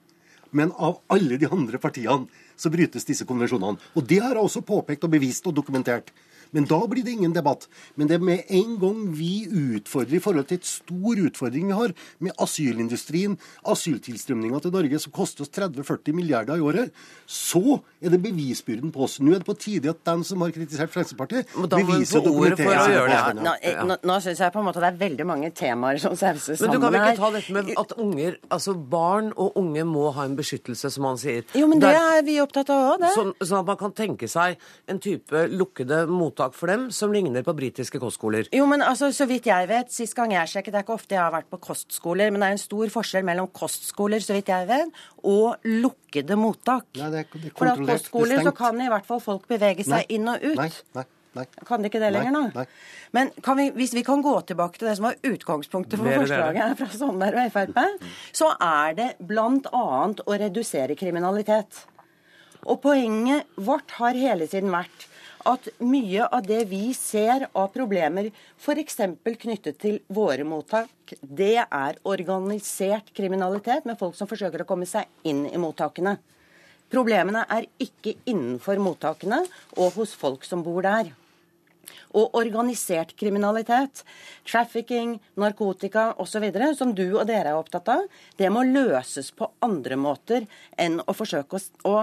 Men av alle de andre partiene så brytes disse konvensjonene. Og det har jeg også påpekt og bevist og dokumentert. Men da blir det ingen debatt. Men det er med en gang vi utfordrer i forhold til et stor utfordring vi har med asylindustrien, asyltilstrømninga til Norge som koster oss 30-40 milliarder i året, så er det bevisbyrden på oss. Nå er det på tide at den som har kritisert Fremskrittspartiet, beviser og dokumenterer ja, Nå, nå, nå syns jeg på en måte det er veldig mange temaer som sauses sammen her. Men du kan vel ikke ta dette med at unger, altså barn og unge må ha en beskyttelse, som han sier. Jo, men det er vi opptatt av òg, det. Sånn, sånn at man kan tenke seg en type lukkede mottak mottak for dem som ligner på britiske kostskoler. Jo, men altså, så vidt jeg vet, sist gang jeg sjekket, det er ikke ofte jeg har vært på kostskoler, men det er en stor forskjell mellom kostskoler, så vidt jeg vet, og lukkede mottak. Nei, det er, det er For at kostskoler så kan i hvert fall folk bevege seg nei, inn og ut. Nei, nei. Nei. Kan det ikke det lenger nå? Nei, nei. Men vi, hvis vi kan gå tilbake til det som var utgangspunktet for forslaget fra Sonner og Frp, så er det bl.a. å redusere kriminalitet. Og poenget vårt har hele tiden vært at mye av det vi ser av problemer, f.eks. knyttet til våre mottak, det er organisert kriminalitet med folk som forsøker å komme seg inn i mottakene. Problemene er ikke innenfor mottakene og hos folk som bor der. Og organisert kriminalitet, trafficking, narkotika osv., som du og dere er opptatt av, det må løses på andre måter enn å forsøke å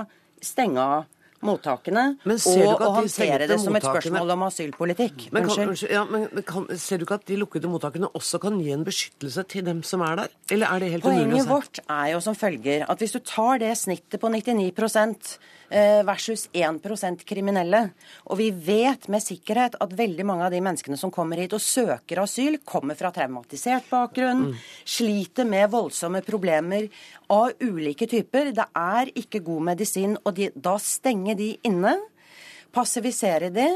stenge av mottakene og å håndtere det som et spørsmål om asylpolitikk. Men, kan, ja, men kan, Ser du ikke at de lukkede mottakene også kan gi en beskyttelse til dem som er der? Eller er det helt Poenget umulig å se? Poenget vårt er jo som følger at hvis du tar det snittet på 99 eh, versus 1% kriminelle, og vi vet med sikkerhet at veldig mange av de menneskene som kommer hit og søker asyl, kommer fra traumatisert bakgrunn, mm. sliter med voldsomme problemer av ulike typer. Det er ikke god medisin, og de, da stenge de inne, passivisere de.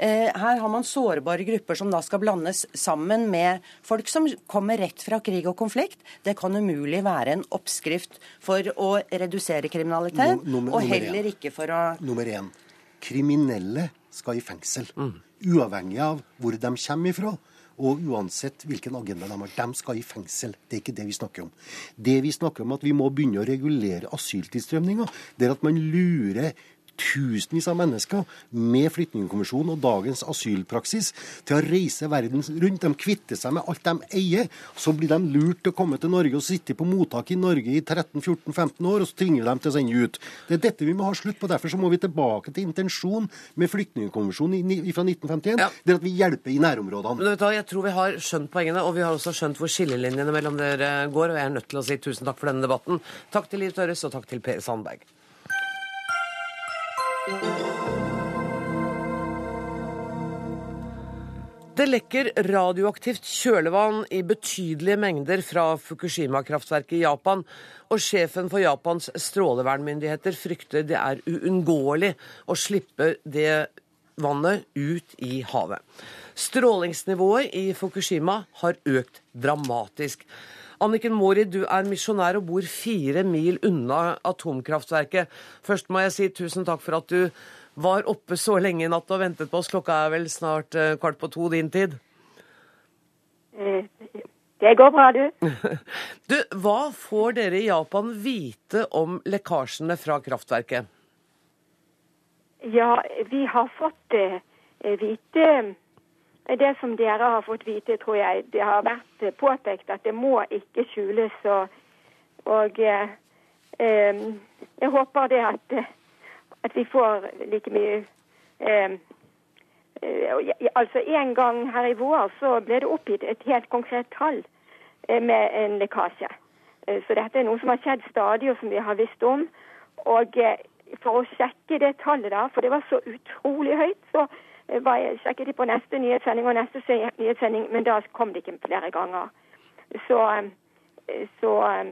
Eh, her har man sårbare grupper som da skal blandes sammen med folk som kommer rett fra krig og konflikt. Det kan umulig være en oppskrift for å redusere kriminalitet, no, nummer, og heller ikke for å Nummer én. Kriminelle skal i fengsel. Mm. Uavhengig av hvor de kommer ifra. Og uansett hvilken agenda de har, de skal i fengsel. Det er ikke det vi snakker om. Det vi snakker om, at vi må begynne å regulere asyltilstrømninga. Det er at man lurer tusenvis av mennesker med Flyktningkonvensjonen og dagens asylpraksis til å reise verden rundt. De kvitter seg med alt de eier. Så blir de lurt til å komme til Norge og sitte på mottak i Norge i 13-14-15 år, og så tvinger de til å sende ut. Det er dette vi må ha slutt på. Derfor så må vi tilbake til intensjonen med Flyktningkonvensjonen fra 1951. Ja. Det er at vi hjelper i nærområdene. Men vet du, Jeg tror vi har skjønt poengene, og vi har også skjønt hvor skillelinjene mellom dere går. Og jeg er nødt til å si tusen takk for denne debatten. Takk til Liv Tørres, og takk til Per Sandberg. Det lekker radioaktivt kjølevann i betydelige mengder fra Fukushima-kraftverket i Japan, og sjefen for Japans strålevernmyndigheter frykter det er uunngåelig å slippe det vannet ut i havet. Strålingsnivået i Fukushima har økt dramatisk. Anniken Mori, du er misjonær og bor fire mil unna atomkraftverket. Først må jeg si tusen takk for at du var oppe så lenge i natt og ventet på oss. Klokka er vel snart eh, kvart på to din tid? Eh, det går bra, du. du, hva får dere i Japan vite om lekkasjene fra kraftverket? Ja, vi har fått eh, vite det som dere har fått vite, tror jeg det har vært påpekt at det må ikke skjules. Og, og eh, eh, jeg håper det at, at, vi får like mye eh, eh Altså En gang her i vår så ble det oppgitt et helt konkret tall eh, med en lekkasje. Så dette er noe som har skjedd stadig, og som vi har visst om. Og for å sjekke det tallet, da, for det var så utrolig høyt, så sjekket de på neste nyhetssending og neste nyhetssending, men da kom det ikke flere ganger. Så, eh, så eh,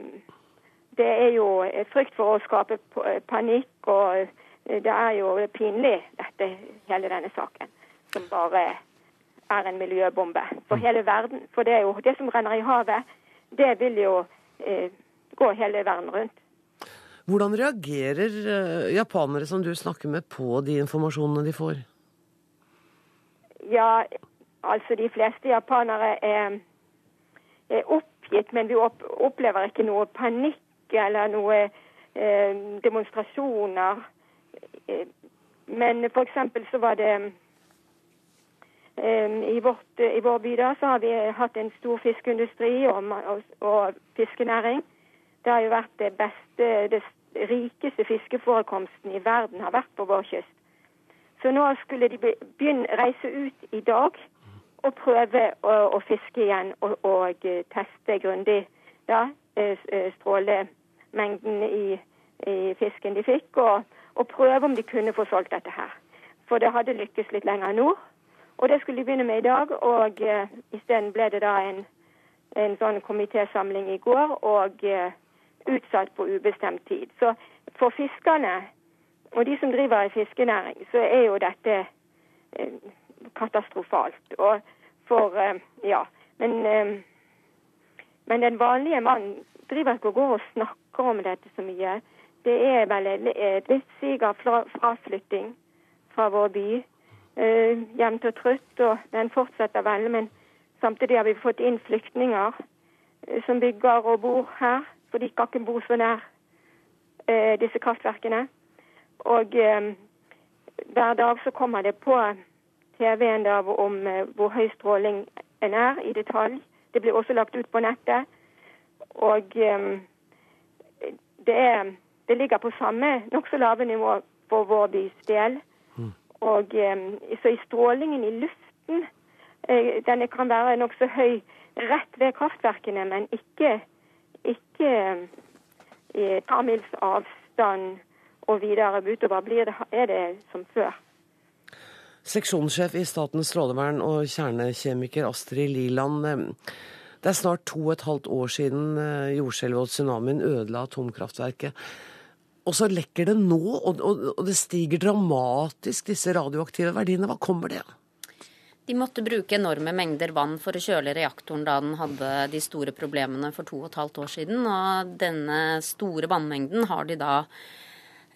det er jo frykt for å skape panikk, og eh, det er jo pinlig, dette, hele denne saken. Som bare er en miljøbombe for mm. hele verden. For det er jo det som renner i havet, det vil jo eh, gå hele verden rundt. Hvordan reagerer japanere som du snakker med, på de informasjonene de får? Ja, altså de fleste japanere er, er oppgitt, men vi opplever ikke noe panikk eller noe eh, demonstrasjoner. Eh, men f.eks. så var det eh, i, vårt, i, vår by da, så har vi hatt en stor fiskeindustri og, og, og fiskenæring. Det har jo vært det beste, det rikeste fiskeforekomsten i verden har vært på vår kyst. Så nå skulle de begynne reise ut i dag og prøve å, å fiske igjen og, og eh, teste grundig da, eh, eh, strålemengden i, i, fisken de fikk, og, og, prøve om de kunne få solgt dette her. For det hadde lykkes litt lenger nord. Og det skulle de begynne med i dag, og uh, isteden ble det da en, en sånn komitésamling i går, og uh, utsatt på ubestemt tid. Så for fiskerne og de som driver i fiskenæring, så er jo dette eh, katastrofalt. Og for eh, Ja. Men, eh, men den vanlige mann driver ikke og går og snakker om dette så mye. det er vel et litt sig av fraflytting fra vår by. Jevnt og trutt, og den fortsetter vel. Men samtidig har vi fått inn flyktninger som bygger og bor her, for de kan ikke bo så nær disse kraftverkene. Og hver dag så kommer det på TV-en om hvor høy stråling en er i detalj. Det blir også lagt ut på nettet. Og eh, det, er, det, ligger på samme nokså lave nivå for vår bys del. Mm. Og um, så i strålingen i luften uh, Denne kan være nokså høy rett ved kraftverkene, men ikke, ikke uh, i mils avstand og videre utover blir det, er det som før. Seksjonssjef i Statens strålevern og kjernekjemiker Astrid Liland. Det er snart to og et halvt år siden eh, jordskjelvet og tsunamien ødela atomkraftverket. Og så lekker det nå, og, og, og det stiger dramatisk, disse radioaktive verdiene. Hva kommer det av? De måtte bruke enorme mengder vann for å kjøle reaktoren da den hadde de store problemene for to og et halvt år siden. Og denne store vannmengden har de da eh,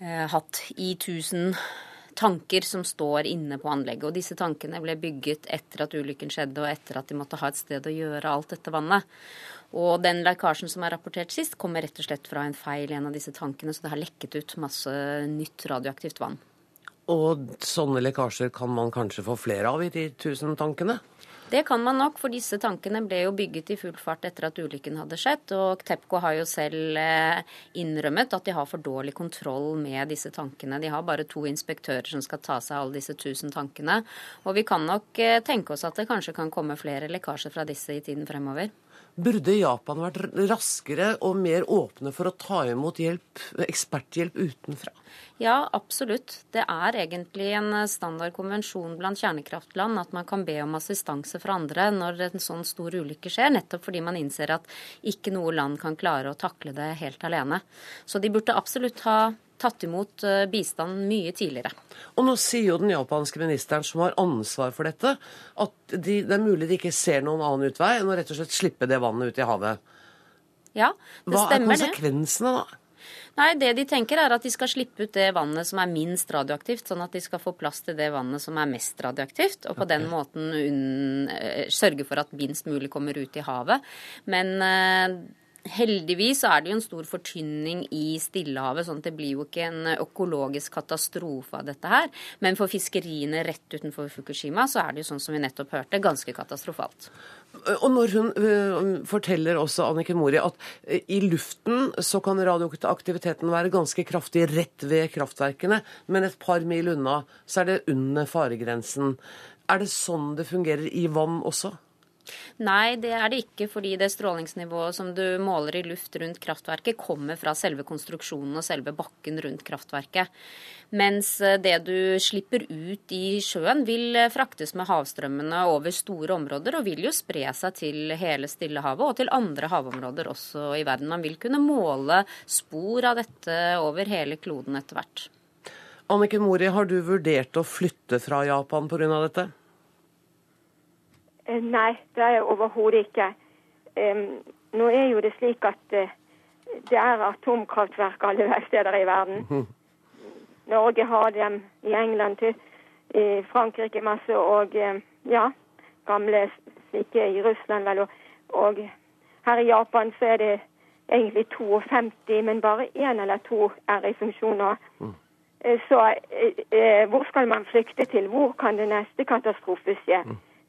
hatt i 1000 tanker som står inne på anlegget. Og disse tankene ble bygget etter at ulykken skjedde, og etter at de måtte ha et sted å gjøre alt dette vannet. Og den lekkasjen som er rapportert sist, kommer rett og slett fra en feil i en av disse tankene, så det har lekket ut masse nytt radioaktivt vann. Og sånne lekkasjer kan man kanskje få flere av i de tusen tankene? Det kan man nok, for disse tankene ble jo bygget i full fart etter at ulykken hadde skjedd. Og Tepco har jo selv eh, innrømmet at de har for dårlig kontroll med disse tankene. De har bare to inspektører som skal ta seg av alle disse tusen tankene. Og vi kan nok eh, tenke oss at det kanskje kan komme flere lekkasjer fra disse i tiden fremover. Burde Japan vært raskere og mer åpne for å ta imot hjelp, eksperthjelp utenfra? Ja, absolutt. Det er egentlig en standard konvensjon blant kjernekraftland at man kan be om assistanse fra andre når en sånn stor ulykke skjer, nettopp fordi man innser at ikke noe land kan klare å takle det helt alene. Så de burde absolutt ha tatt imot eh, bistand mye tidligere. Og nå sier jo den japanske ministeren som har ansvar for dette, at de, det er mulig de ikke ser noen annen utvei enn å rett og slett slippe det vannet ut i havet. Ja, det Hva stemmer det. Hva er konsekvensene da? Nei, Det de tenker er at de skal slippe ut det vannet som er minst radioaktivt, sånn at de skal få plass til det vannet som er mest radioaktivt, og på okay. den måten uh, sørge for at minst mulig kommer ut i havet. Men uh, Heldigvis er det jo en stor fortynning i Stillehavet, sånn at det blir jo ikke en økologisk katastrofe av dette her. Men for fiskeriene rett utenfor Fukushima så er det jo sånn som vi nettopp hørte, ganske katastrofalt. Og når hun uh, forteller også Anniken Mori at uh, i luften så kan radioaktiviteten være ganske kraftig rett ved kraftverkene, men et par mil unna så er det under faregrensen. Er det sånn det fungerer i vann også? Nei, det er det ikke, fordi det strålingsnivået som du måler i luft rundt kraftverket, kommer fra selve konstruksjonen og selve bakken rundt kraftverket. Mens eh, det du slipper ut i sjøen, vil eh, fraktes med havstrømmene over store områder, og vil jo spre seg til hele Stillehavet og til andre havområder også i verden. Man vil kunne måle spor av dette over hele kloden etter hvert. Anniken Mori, har du vurdert å flytte fra Japan pga. dette? Eh, nei, det er jeg overhodet ikke. Nå er jo det slik at eh, det er atomkraftverk alle steder i verden. Mhm. Norge har dem i England, til, i Frankrike masse, og ja, gamle slike i Russland vel. Og, og her i Japan så er det egentlig 52, men bare én eller to er i funksjon nå. Mhm. Eh, så eh, hvor skal man flykte til? Hvor kan det neste katastrofe skje?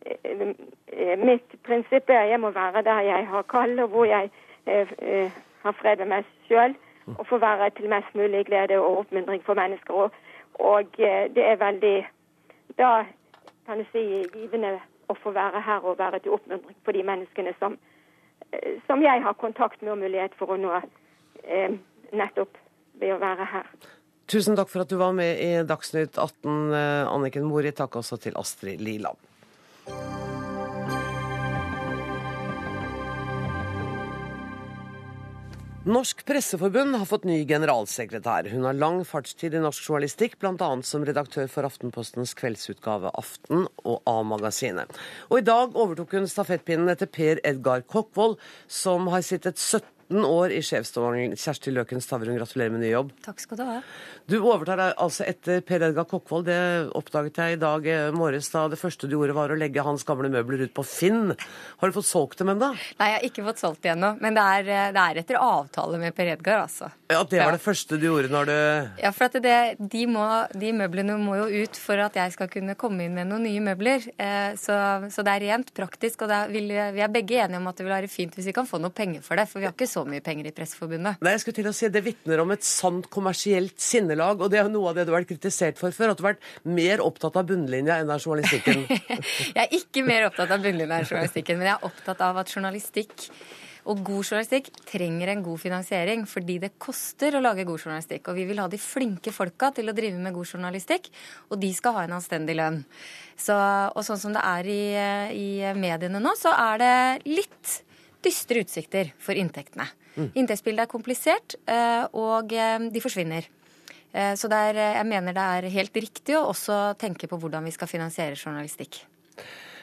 Mm. Eh, mitt prinsipp er at jeg må være der jeg har kall, og hvor jeg eh, eh, har fred med meg sjøl. Og få være til mest mulig glede og oppmuntring for mennesker. Og, det er veldig Da kan du si givende å få være her og være til oppmuntring for de menneskene som, som jeg har kontakt med og mulighet for å nå nettopp ved å være her. Tusen takk for at du var med i Dagsnytt 18, Anniken Mori. Takk også til Astrid Liland. Norsk Presseforbund har fått ny generalsekretær. Hun har lang fartstid i norsk journalistikk, bl.a. som redaktør for Aftenpostens kveldsutgave Aften og A-magasinet. Og i dag overtok hun stafettpinnen etter Per Edgar Kokkvold, som har sittet 17 18 år i sjefsstolen. Kjersti Løken Stavrum, gratulerer med ny jobb. Takk skal du ha. Du overtar altså etter Per Edgar Kokkvold. Det oppdaget jeg i dag eh, morges da det første du gjorde var å legge hans gamle møbler ut på Finn. Har du fått solgt dem ennå? Nei, jeg har ikke fått solgt dem ennå. Men det er, eh, det er, etter avtale med Per Edgar, altså. Ja, Det var ja. det første du gjorde når du Ja, for at det, de, må, de, møblene må jo ut for at jeg skal kunne komme inn med noen nye møbler. Eh, så, så, det er rent praktisk. Og vil, vi er begge enige om at det vil være fint hvis vi kan få noe penger for det. For vi har ikke så mye penger i Presseforbundet. Nei, jeg skulle til å si Det vitner om et sant kommersielt sinnelag. Og det er noe av det du har vært kritisert for før. At du har vært mer opptatt av bunnlinja enn av journalistikken. jeg er ikke mer opptatt av bunnlinja enn journalistikken, men jeg er opptatt av at journalistikk og god journalistikk trenger en god finansiering, fordi det koster å lage god journalistikk. Og vi vil ha de flinke folka til å drive med god journalistikk, og de skal ha en anstendig lønn. Så, og sånn som det er i, i mediene nå, så er det litt dystre utsikter for inntektene. Mm. Inntektsbildet er komplisert, eh, og eh, de forsvinner. Eh, så er, jeg mener det er helt riktig å også tenke på hvordan vi skal finansiere journalistikk.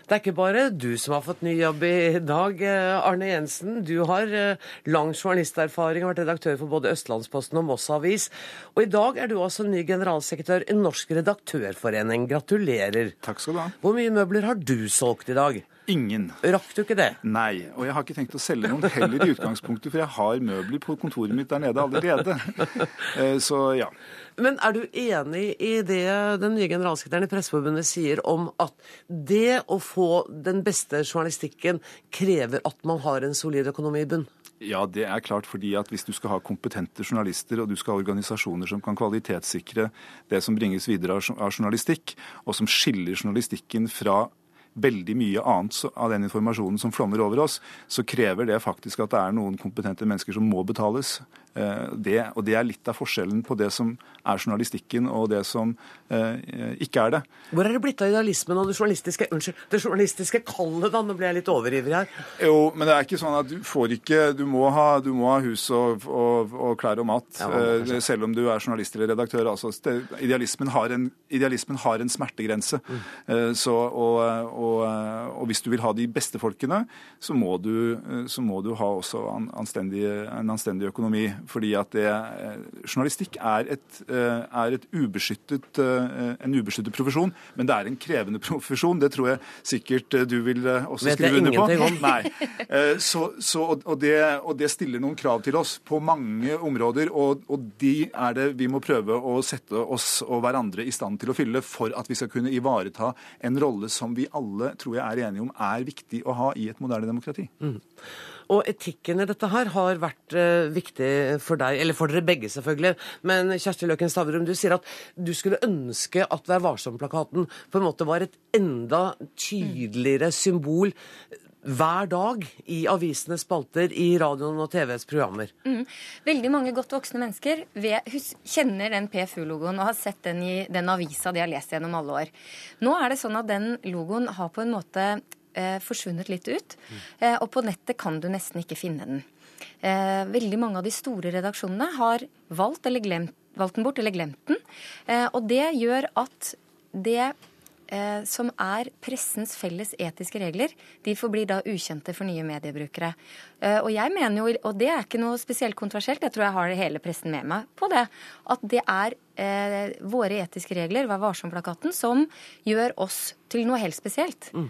Det er ikke bare du som har fått ny jobb i dag, Arne Jensen. Du har lang journalisterfaring og vært redaktør for både Østlandsposten og Moss Avis. Og i dag er du altså ny generalsekretær i Norsk redaktørforening. Gratulerer. Takk skal du ha. Hvor mye møbler har du solgt i dag? Ingen. Rakk du ikke det? Nei. Og jeg har ikke tenkt å selge noen heller i utgangspunktet, for jeg har møbler på kontoret mitt der nede allerede. Eh, så ja. Men er du enig i det den nye generalsekretæren i Presseforbundet sier om at det å få den beste journalistikken krever at man har en solid økonomi i bunn? Ja, det er klart. fordi at Hvis du skal ha kompetente journalister, og du skal ha organisasjoner som kan kvalitetssikre det som bringes videre av journalistikk, og som skiller journalistikken fra veldig mye annet av den informasjonen som flommer over oss, så krever det faktisk at det er noen kompetente mennesker som må betales. Eh, det, og det er litt av forskjellen på det som er journalistikken og det som eh, ikke er det. Hvor er det blitt av idealismen og det journalistiske unnskyld, det journalistiske kallet, da? Nå ble jeg litt overivrig her. Jo, men det er ikke sånn at du får ikke Du må ha, du må ha hus og, og, og, klær og mat, ja, eh, selv om du er journalist eller redaktør. Altså, idealismen, har en, idealismen har en smertegrense. Mm. Eh, så, og, og, hvis du vil ha de beste folkene, så må du, så må du ha også anstendig, en anstendig økonomi fordi at det, eh, journalistikk er, et, eh, er et ubeskyttet, eh, en ubeskyttet profesjon, men det er en krevende profesjon. Det tror jeg sikkert du vil også skrive under på. Om. Nei. Så, så, og, det, og, det, stiller noen krav til oss på mange områder, og, og de er det vi må prøve å sette oss og hverandre i stand til å fylle for at vi skal kunne ivareta en rolle som vi alle tror jeg er enige om er viktig å ha i et moderne demokrati. Mm. Og etikken i dette her har vært uh, viktig for deg, eller for dere begge selvfølgelig. Men Kjersti Løken Stavrum, du sier at du skulle ønske at Vær varsom-plakaten på en måte var et enda tydeligere symbol hver dag i avisenes spalter, i radioen og TVs programmer. Mm. Veldig mange godt voksne mennesker ved, kjenner den PFU-logoen og har sett den i den avisa de har lest gjennom alle år. Nå er det sånn at den logoen har på en måte eh, forsvunnet litt ut. Eh, og på nettet kan du nesten ikke finne den. Eh, veldig mange av de store redaksjonene har valgt, glemt, valgt den bort eller glemt den. Eh, og det gjør at det eh, som er pressens felles etiske regler, de forblir da ukjente for nye mediebrukere. Eh, og jeg mener jo, og det er ikke noe spesielt kontroversielt, jeg tror jeg har hele pressen med meg på det, at det er våre etiske regler, Vær varsom-plakaten, som gjør oss til noe helt spesielt. Mm.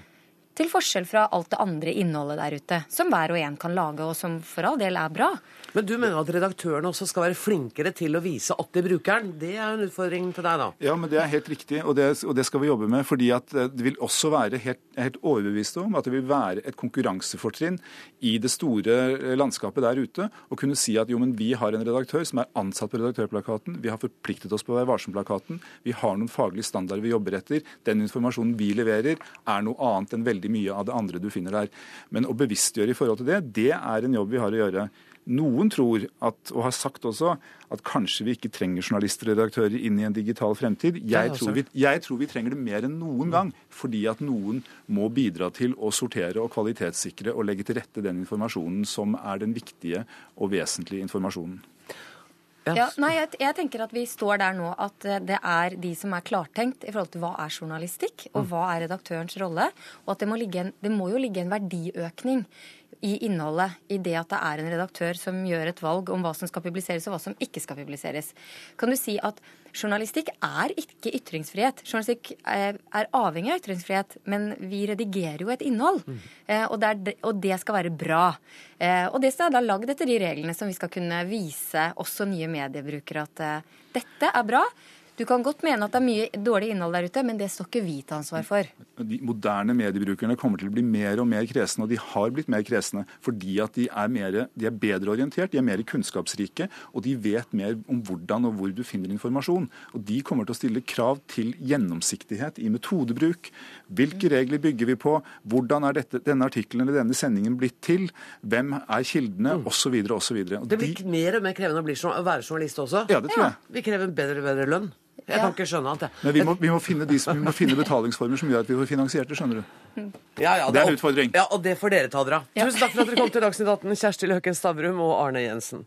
Til forskjell fra alt det andre innholdet der ute, som hver og en kan lage, og som for all del er bra. Men du mener at redaktørene også skal være flinkere til å vise at det bruker den? Det er jo en utfordring til deg, da. Ja, men det er helt riktig, og det, og det skal vi jobbe med. fordi at eh, det vil også være helt, helt overbevist om at det vil være et konkurransefortrinn i det store eh, landskapet der ute å kunne si at jo, men vi har en redaktør som er ansatt på redaktørplakaten, vi har forpliktet oss på å være varsom-plakaten, vi har noen faglige standarder vi jobber etter, den informasjonen vi leverer er noe annet enn veldig veldig mye av det andre du finner der. Men å bevisstgjøre i forhold til det, det er en jobb vi har å gjøre. Noen tror, at, og har sagt også, at kanskje vi ikke trenger journalister og redaktører inn i en digital fremtid. Jeg tror, vi, jeg tror vi trenger det mer enn noen gang, fordi at noen må bidra til å sortere og kvalitetssikre og legge til rette den informasjonen som er den viktige og vesentlige informasjonen. Ja, nei, jeg, jeg, tenker at vi står der nå at eh, det er de som er klartenkt i forhold til hva er journalistikk, og mm. hva er redaktørens rolle. Og at det må, en, det må jo ligge en verdiøkning i innholdet, i det at det er en redaktør som gjør et valg om hva som skal publiseres og hva som ikke skal publiseres. Kan du si at journalistikk er ikke ytringsfrihet? Journalistikk er avhengig av ytringsfrihet, men vi redigerer jo et innhold. Mm. Og, det er, og, det skal være bra. Eh, og det er da lagd etter de reglene som vi skal kunne vise også nye mediebrukere at eh, dette er bra. Du kan godt mene at det er mye dårlig innhold der ute, men det står ikke vi til ansvar for. De moderne mediebrukerne kommer til å bli mer og mer kresne, og de har blitt mer kresne fordi at de er, mer, de er bedre orientert, de er mer kunnskapsrike, og de vet mer om hvordan og hvor du finner informasjon. Og De kommer til å stille krav til gjennomsiktighet i metodebruk. Hvilke regler bygger vi på? Hvordan er dette, denne artikkelen eller denne sendingen blitt til? Hvem er kildene? Mm. Osv. osv. Det blir mer og mer krevende å, bli, å være journalist også? Ja, det tror jeg. Ja, vi krever bedre og bedre lønn. Jeg kan ikke skjønne annet. Men vi må, vi, må finne de, vi må, finne betalingsformer som gjør at vi får finansiert det, skjønner du. Ja, ja, det er en utfordring. Ja, Og det får dere ta dere av. Tusen takk for at dere kom til Dagsnytt 18, Kjersti Løken Stavrum og Arne Jensen.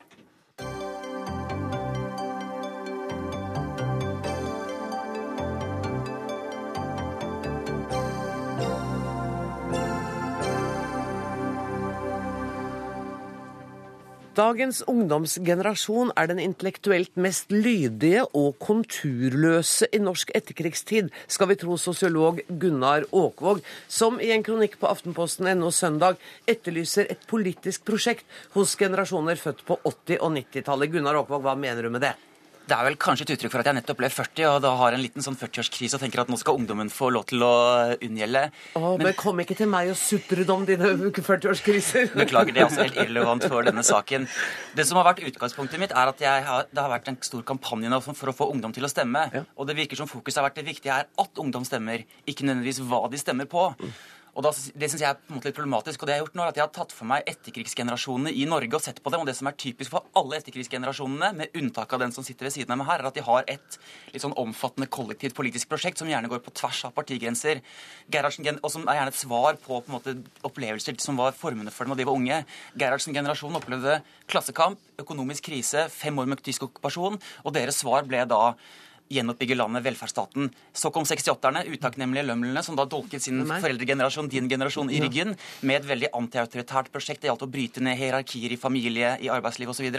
Dagens ungdomsgenerasjon er den intellektuelt mest lydige og konturløse i norsk etterkrigstid, skal vi tro sosiolog Gunnar Åkvåg, som i en kronikk på Aftenposten NO søndag etterlyser et politisk prosjekt hos generasjoner født på 80- og 90-tallet. Gunnar Åkvåg, hva mener du med det? Det er vel kanskje et uttrykk for at jeg nettopp ble 40 og da har en liten sånn 40-årskrise og tenker at nå skal ungdommen få lov til å unngjelde. Åh, men, men kom ikke til meg og sutret om dine 40-årskriser. Beklager, det er også helt irrelevant for denne saken. Det som har vært utgangspunktet mitt, er at har, det har vært en stor kampanje nå for å få ungdom til å stemme. Ja. Og det virker som fokuset har vært det viktige er at ungdom stemmer, ikke nødvendigvis hva de stemmer på. Mm. Og da, Det syns jeg er på en måte litt problematisk. og det Jeg har gjort nå er at jeg har tatt for meg etterkrigsgenerasjonene i Norge og sett på dem. og Det som er typisk for alle etterkrigsgenerasjonene, med unntak av den som sitter ved siden av meg her, er at de har et litt sånn omfattende kollektivt politisk prosjekt som gjerne går på tvers av partigrenser. Gerhardsen, og som er gjerne et svar på, på måte, opplevelser som var formende for dem da de var unge. Gerhardsen-generasjonen opplevde klassekamp, økonomisk krise, fem år med tysk okkupasjon, og deres svar ble da gjenoppbygge landet, velferdsstaten. Så kom 68-erne, utakknemlige lømlene, som da dolket sin foreldregenerasjon, din generasjon, i ryggen med et veldig antiautoritært prosjekt. Det gjaldt å bryte ned hierarkier i familie, i arbeidsliv osv.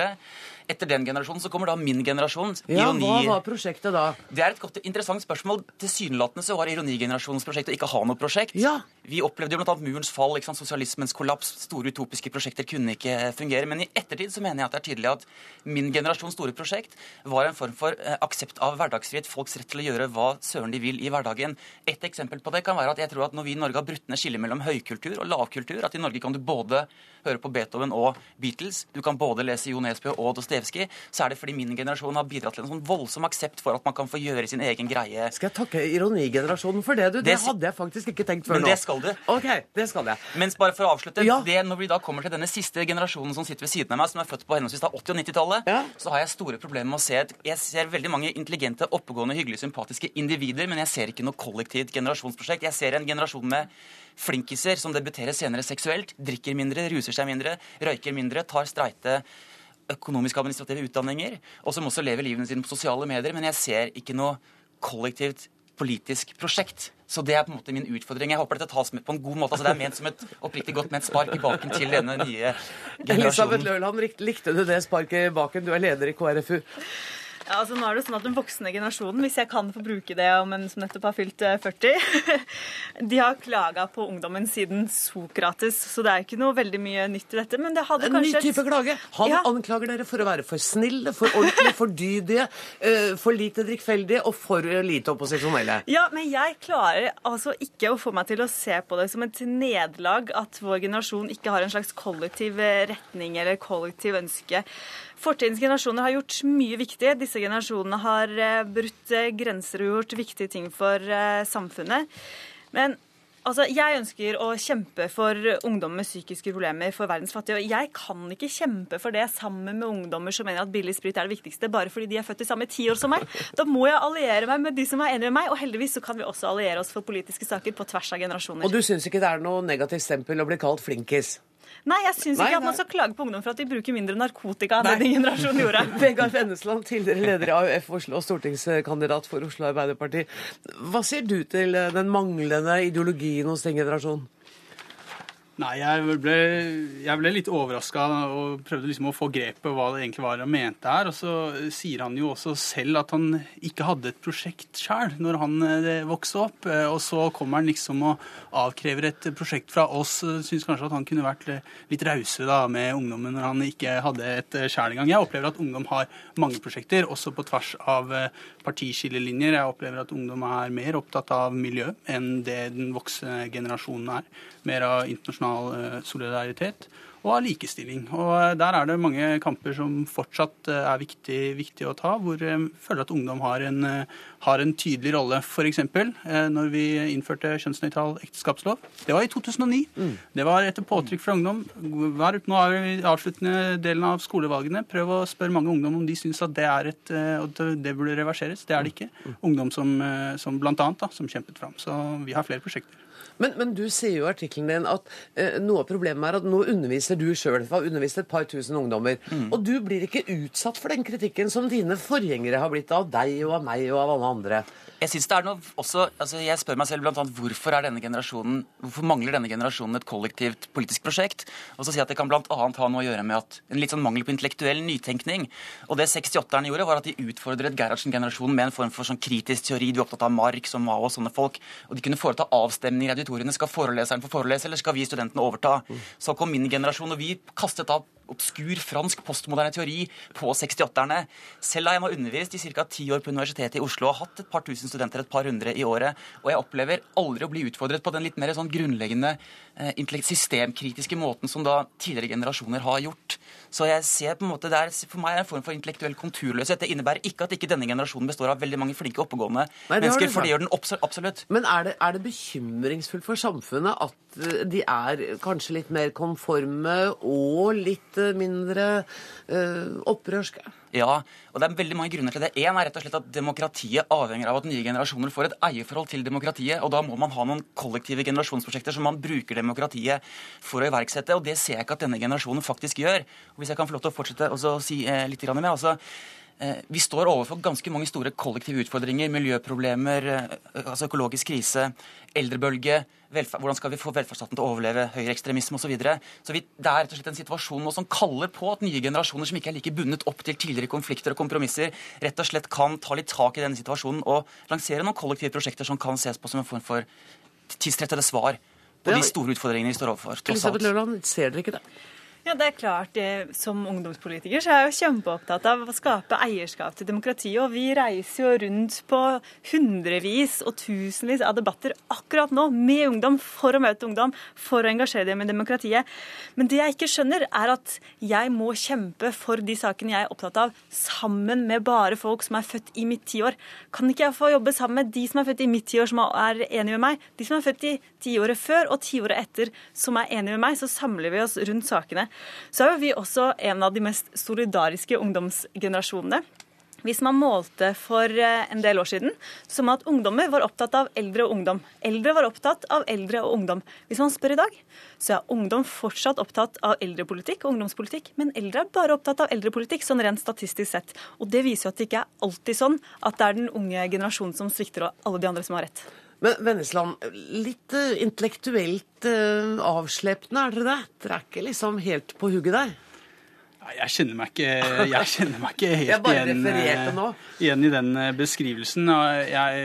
Etter den generasjonen så kommer da min generasjon. Ja, ironi. Hva var prosjektet da? Det er et godt, interessant spørsmål. Tilsynelatende så var ironigenerasjonens prosjekt å ikke ha noe prosjekt. Ja. Vi opplevde jo bl.a. murens fall, sant? sosialismens kollaps. Store utopiske prosjekter kunne ikke fungere. Men i ettertid så mener jeg at det er tydelig at min generasjons store prosjekt var en form for eh, aksept av hverdagsfrihet, folks rett til å gjøre hva søren de vil i hverdagen. Et eksempel på det kan være at jeg tror at når vi i Norge har brutt ned skillet mellom høykultur og lavkultur, at i Norge kan du både høre på Beethoven og Beatles, du kan både lese Jo Nesbø og Dostojevskij, så er det fordi min generasjon har bidratt til en sånn voldsom aksept for at man kan få gjøre sin egen greie. Skal jeg takke ironigenerasjonen for det, du? Det, det hadde jeg faktisk ikke tenkt før nå. Men det skal du. Ok, det skal jeg. Mens bare for å avslutte, ja. det, når vi da kommer til denne siste generasjonen som sitter ved siden av meg, som er født på henholdsvis 80- og 90-tallet, ja. så har jeg store problemer med å se Jeg ser veldig mange intelligente, oppegående, hyggelige, sympatiske individer, men jeg ser ikke noe kollektivt generasjonsprosjekt. Jeg ser en generasjon med flinkiser som debuterer senere seksuelt, drikker mindre, ruser seg mindre, røyker mindre, tar streite økonomiske administrative utdanninger, og som også lever livene sine på sosiale medier. Men jeg ser ikke noe kollektivt politisk prosjekt. Så det er på en måte min utfordring. Jeg håper dette tas med på en god måte. Altså, det er ment som et oppriktig godt ment spark i baken til denne nye generasjonen. Elisabeth Løland, likte du det sparket i baken? Du er leder i KrFU. Ja, altså nå er det sånn at Den voksne generasjonen, hvis jeg kan få bruke det om en som nettopp har fylt 40, eh, de har klaga på ungdommen siden Sokrates, så det er ikke noe veldig mye nytt i dette. Men det hadde en kanskje... En ny type klage. Han ja. anklager dere for å være for snille, for ordentlige, for dydige, eh, for lite drikkfeldige og for lite opposisjonelle. Ja, men jeg klarer altså ikke å få meg til å se på det som et nederlag at vår generasjon ikke har en slags kollektiv retning eller kollektiv ønske Fortidens generasjoner har gjort mye viktig. Disse generasjonene har eh, brutt eh, grenser og gjort viktige ting for eh, samfunnet. Men Altså, Jeg ønsker å kjempe for ungdom med psykiske problemer, for verdens fattige. Og jeg kan ikke kjempe for det sammen med ungdommer som mener at billig sprit er det viktigste, bare fordi de er født i samme tiår som meg. Da må jeg alliere meg med de som er enige med meg, og heldigvis så kan vi også alliere oss for politiske saker på tvers av generasjoner. Og du syns ikke det er noe negativt stempel å bli kalt flinkis? Nei, jeg syns ikke at man skal klage på ungdom for at de bruker mindre narkotika enn det din generasjon gjorde. Vegard Vennesland, tidligere leder i AUF Oslo og stortingskandidat for Oslo Arbeiderparti. Hva sier du til den manglende ideologien hos den generasjonen? Nei, jeg ble, jeg ble litt overraska og prøvde liksom å få grep på hva det egentlig var han mente her. Og så sier han jo også selv at han ikke hadde et prosjekt sjøl når han eh, vokste opp. Eh, og så kommer han liksom og avkrever et prosjekt fra oss. Syns kanskje at han kunne vært litt rausere med ungdommen når han ikke hadde et sjøl engang. Jeg opplever at ungdom har mange prosjekter, også på tvers av partiskillelinjer. Jeg opplever at ungdom er mer opptatt av miljø enn det den voksne generasjonen er. Mer av internasjonal internasjonal eh, solidaritet og av likestilling. Og eh, Der er det mange kamper som fortsatt eh, er viktig, viktig å ta, hvor jeg føler at ungdom har en, har en tydelig rolle. F.eks. når vi innførte kjønnsnøytral ekteskapslov. Det var i 2009. Mm. Det var etter påtrykk fra ungdom. Er vi i avsluttende delen av skolevalgene. Prøv å spørre mange ungdom om de syns at det er et, at det burde reverseres. Det er det ikke. Mm. Ungdom som, som blant annet, da, som kjempet fram. Så vi har flere prosjekter. Men, men, du sier jo i artikkelen din at eh, noe av problemet er at nå underviser du sjøl. Har undervist et par tusen ungdommer. Mm. Og du blir ikke utsatt for den kritikken som dine forgjengere har blitt av deg og av meg og av alle andre. Jeg synes det er noe også, altså jeg spør meg selv blant annet, hvorfor, er denne generasjonen, hvorfor mangler denne generasjonen et kollektivt politisk prosjekt? Og så si at Det kan bl.a. ha noe å gjøre med at en litt sånn mangel på intellektuell nytenkning. Og Det 68-erne gjorde, var at de utfordret Gerhardsen-generasjonen med en form for sånn kritisk teori. Du er opptatt av Marx og Mao og sånne folk. Og de kunne foreta avstemninger i auditoriene. Skal foreleseren få forelese, eller skal vi studentene overta? Så kom min generasjon, og vi kastet av obskur fransk postmoderne teori på 68-erne. Selv har jeg nå undervist i ca. ti år på Universitetet i Oslo og hatt et par tusen studenter, et par hundre i året, og jeg opplever aldri å bli utfordret på den litt mer sånn grunnleggende eh, systemkritiske måten som da tidligere generasjoner har gjort. Så jeg ser på en måte det er, For meg er det en form for intellektuell konturløshet. Det innebærer ikke at ikke denne generasjonen består av veldig mange flinke, oppegående Nei, mennesker, for det gjør den absolutt. Men er det, er det bekymringsfullt for samfunnet at eh, de er kanskje litt mer konforme og litt eh, mindre uh, opprørske? Ja, og det er veldig mange grunner til det. Én er rett og slett at demokratiet avhenger av at nye generasjoner får et eierforhold til demokratiet. Og da må man ha noen kollektive generasjonsprosjekter som man bruker demokratiet for å iverksette. Og det ser jeg ikke at denne generasjonen faktisk gjør. Og hvis jeg kan få lov til å fortsette å si eh, litt mer, altså Eh, vi står overfor ganske mange store kollektive utfordringer. Miljøproblemer, eh, altså økologisk krise, eldrebølge. hvordan skal vi få velferdsstaten til å overleve høyreekstremisme osv. Så, videre. så vi, det er rett og slett en situasjon nå som kaller på at nye generasjoner som ikke er like bundet opp til tidligere konflikter og kompromisser, rett og slett kan ta litt tak i denne situasjonen og lansere noen kollektive prosjekter som kan ses på som en form for tidsrettede svar på de store utfordringene vi står overfor. Elisabeth Løland, ser dere ikke det? Ja, det er klart. Som ungdomspolitiker så er jeg jo kjempeopptatt av å skape eierskap til demokratiet. Og vi reiser jo rundt på hundrevis og tusenvis av debatter akkurat nå med ungdom for å møte ungdom, for å engasjere dem i demokratiet. Men det jeg ikke skjønner, er at jeg må kjempe for de sakene jeg er opptatt av, sammen med bare folk som er født i mitt tiår. Kan ikke jeg få jobbe sammen med de som er født i mitt tiår, som er enige med meg? De som er født i tiåret før og tiåret etter, som er enige med meg, så samler vi oss rundt sakene. Så er jo vi også en av de mest solidariske ungdomsgenerasjonene. Hvis man målte for eh, en del år siden, som at ungdommer var opptatt av eldre og ungdom. Eldre var opptatt av eldre og ungdom. Hvis man spør i dag, så er ungdom fortsatt opptatt av eldrepolitikk og ungdomspolitikk, men eldre er bare opptatt av eldrepolitikk, sånn rent statistisk sett. Og det viser jo at det ikke er alltid sånn at det er den unge generasjonen som svikter, og alle de andre som har rett. Men Vennesland, litt uh, intellektuelt uh, avsleppende, er dere det? Dere er ikke liksom helt på hugget der? Jeg kjenner meg ikke, jeg kjenner meg ikke helt igjen, eh, igjen, i den eh, beskrivelsen. Jeg,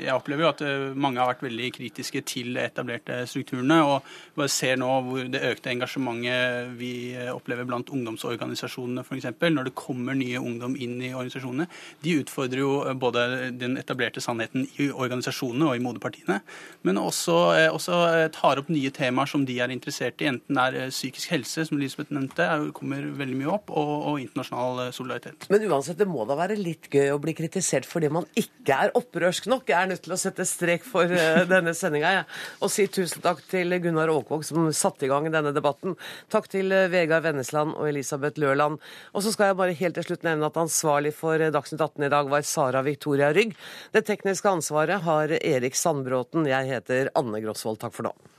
jeg, opplever jo at eh, mange har vært veldig kritiske til etablerte strukturene. Og bare ser nå hvor det økte engasjementet vi opplever blant ungdomsorganisasjonene f.eks. Når det kommer nye ungdom inn i organisasjonene. De utfordrer jo både den etablerte sannheten i organisasjonene og i moderpartiene, men også, også tar opp nye temaer som de er interessert i, enten det er psykisk helse, som Elisabeth nevnte, kommer veldig veldig mye opp, og, og, internasjonal eh, solidaritet. Men uansett, det må da være litt gøy å bli kritisert fordi man ikke er opprørsk nok. Jeg er nødt til å sette strek for uh, denne sendinga. Ja. Og si tusen takk til Gunnar Aakvåg som satte i gang denne debatten. Takk til uh, Vegard Vennesland og Elisabeth Løland. Og så skal jeg bare helt til slutt nevne at ansvarlig for Dagsnytt 18 i dag var Sara Victoria Rygg. Det tekniske ansvaret har Erik Sandbråten. Jeg heter Anne Grosvold. Takk for nå.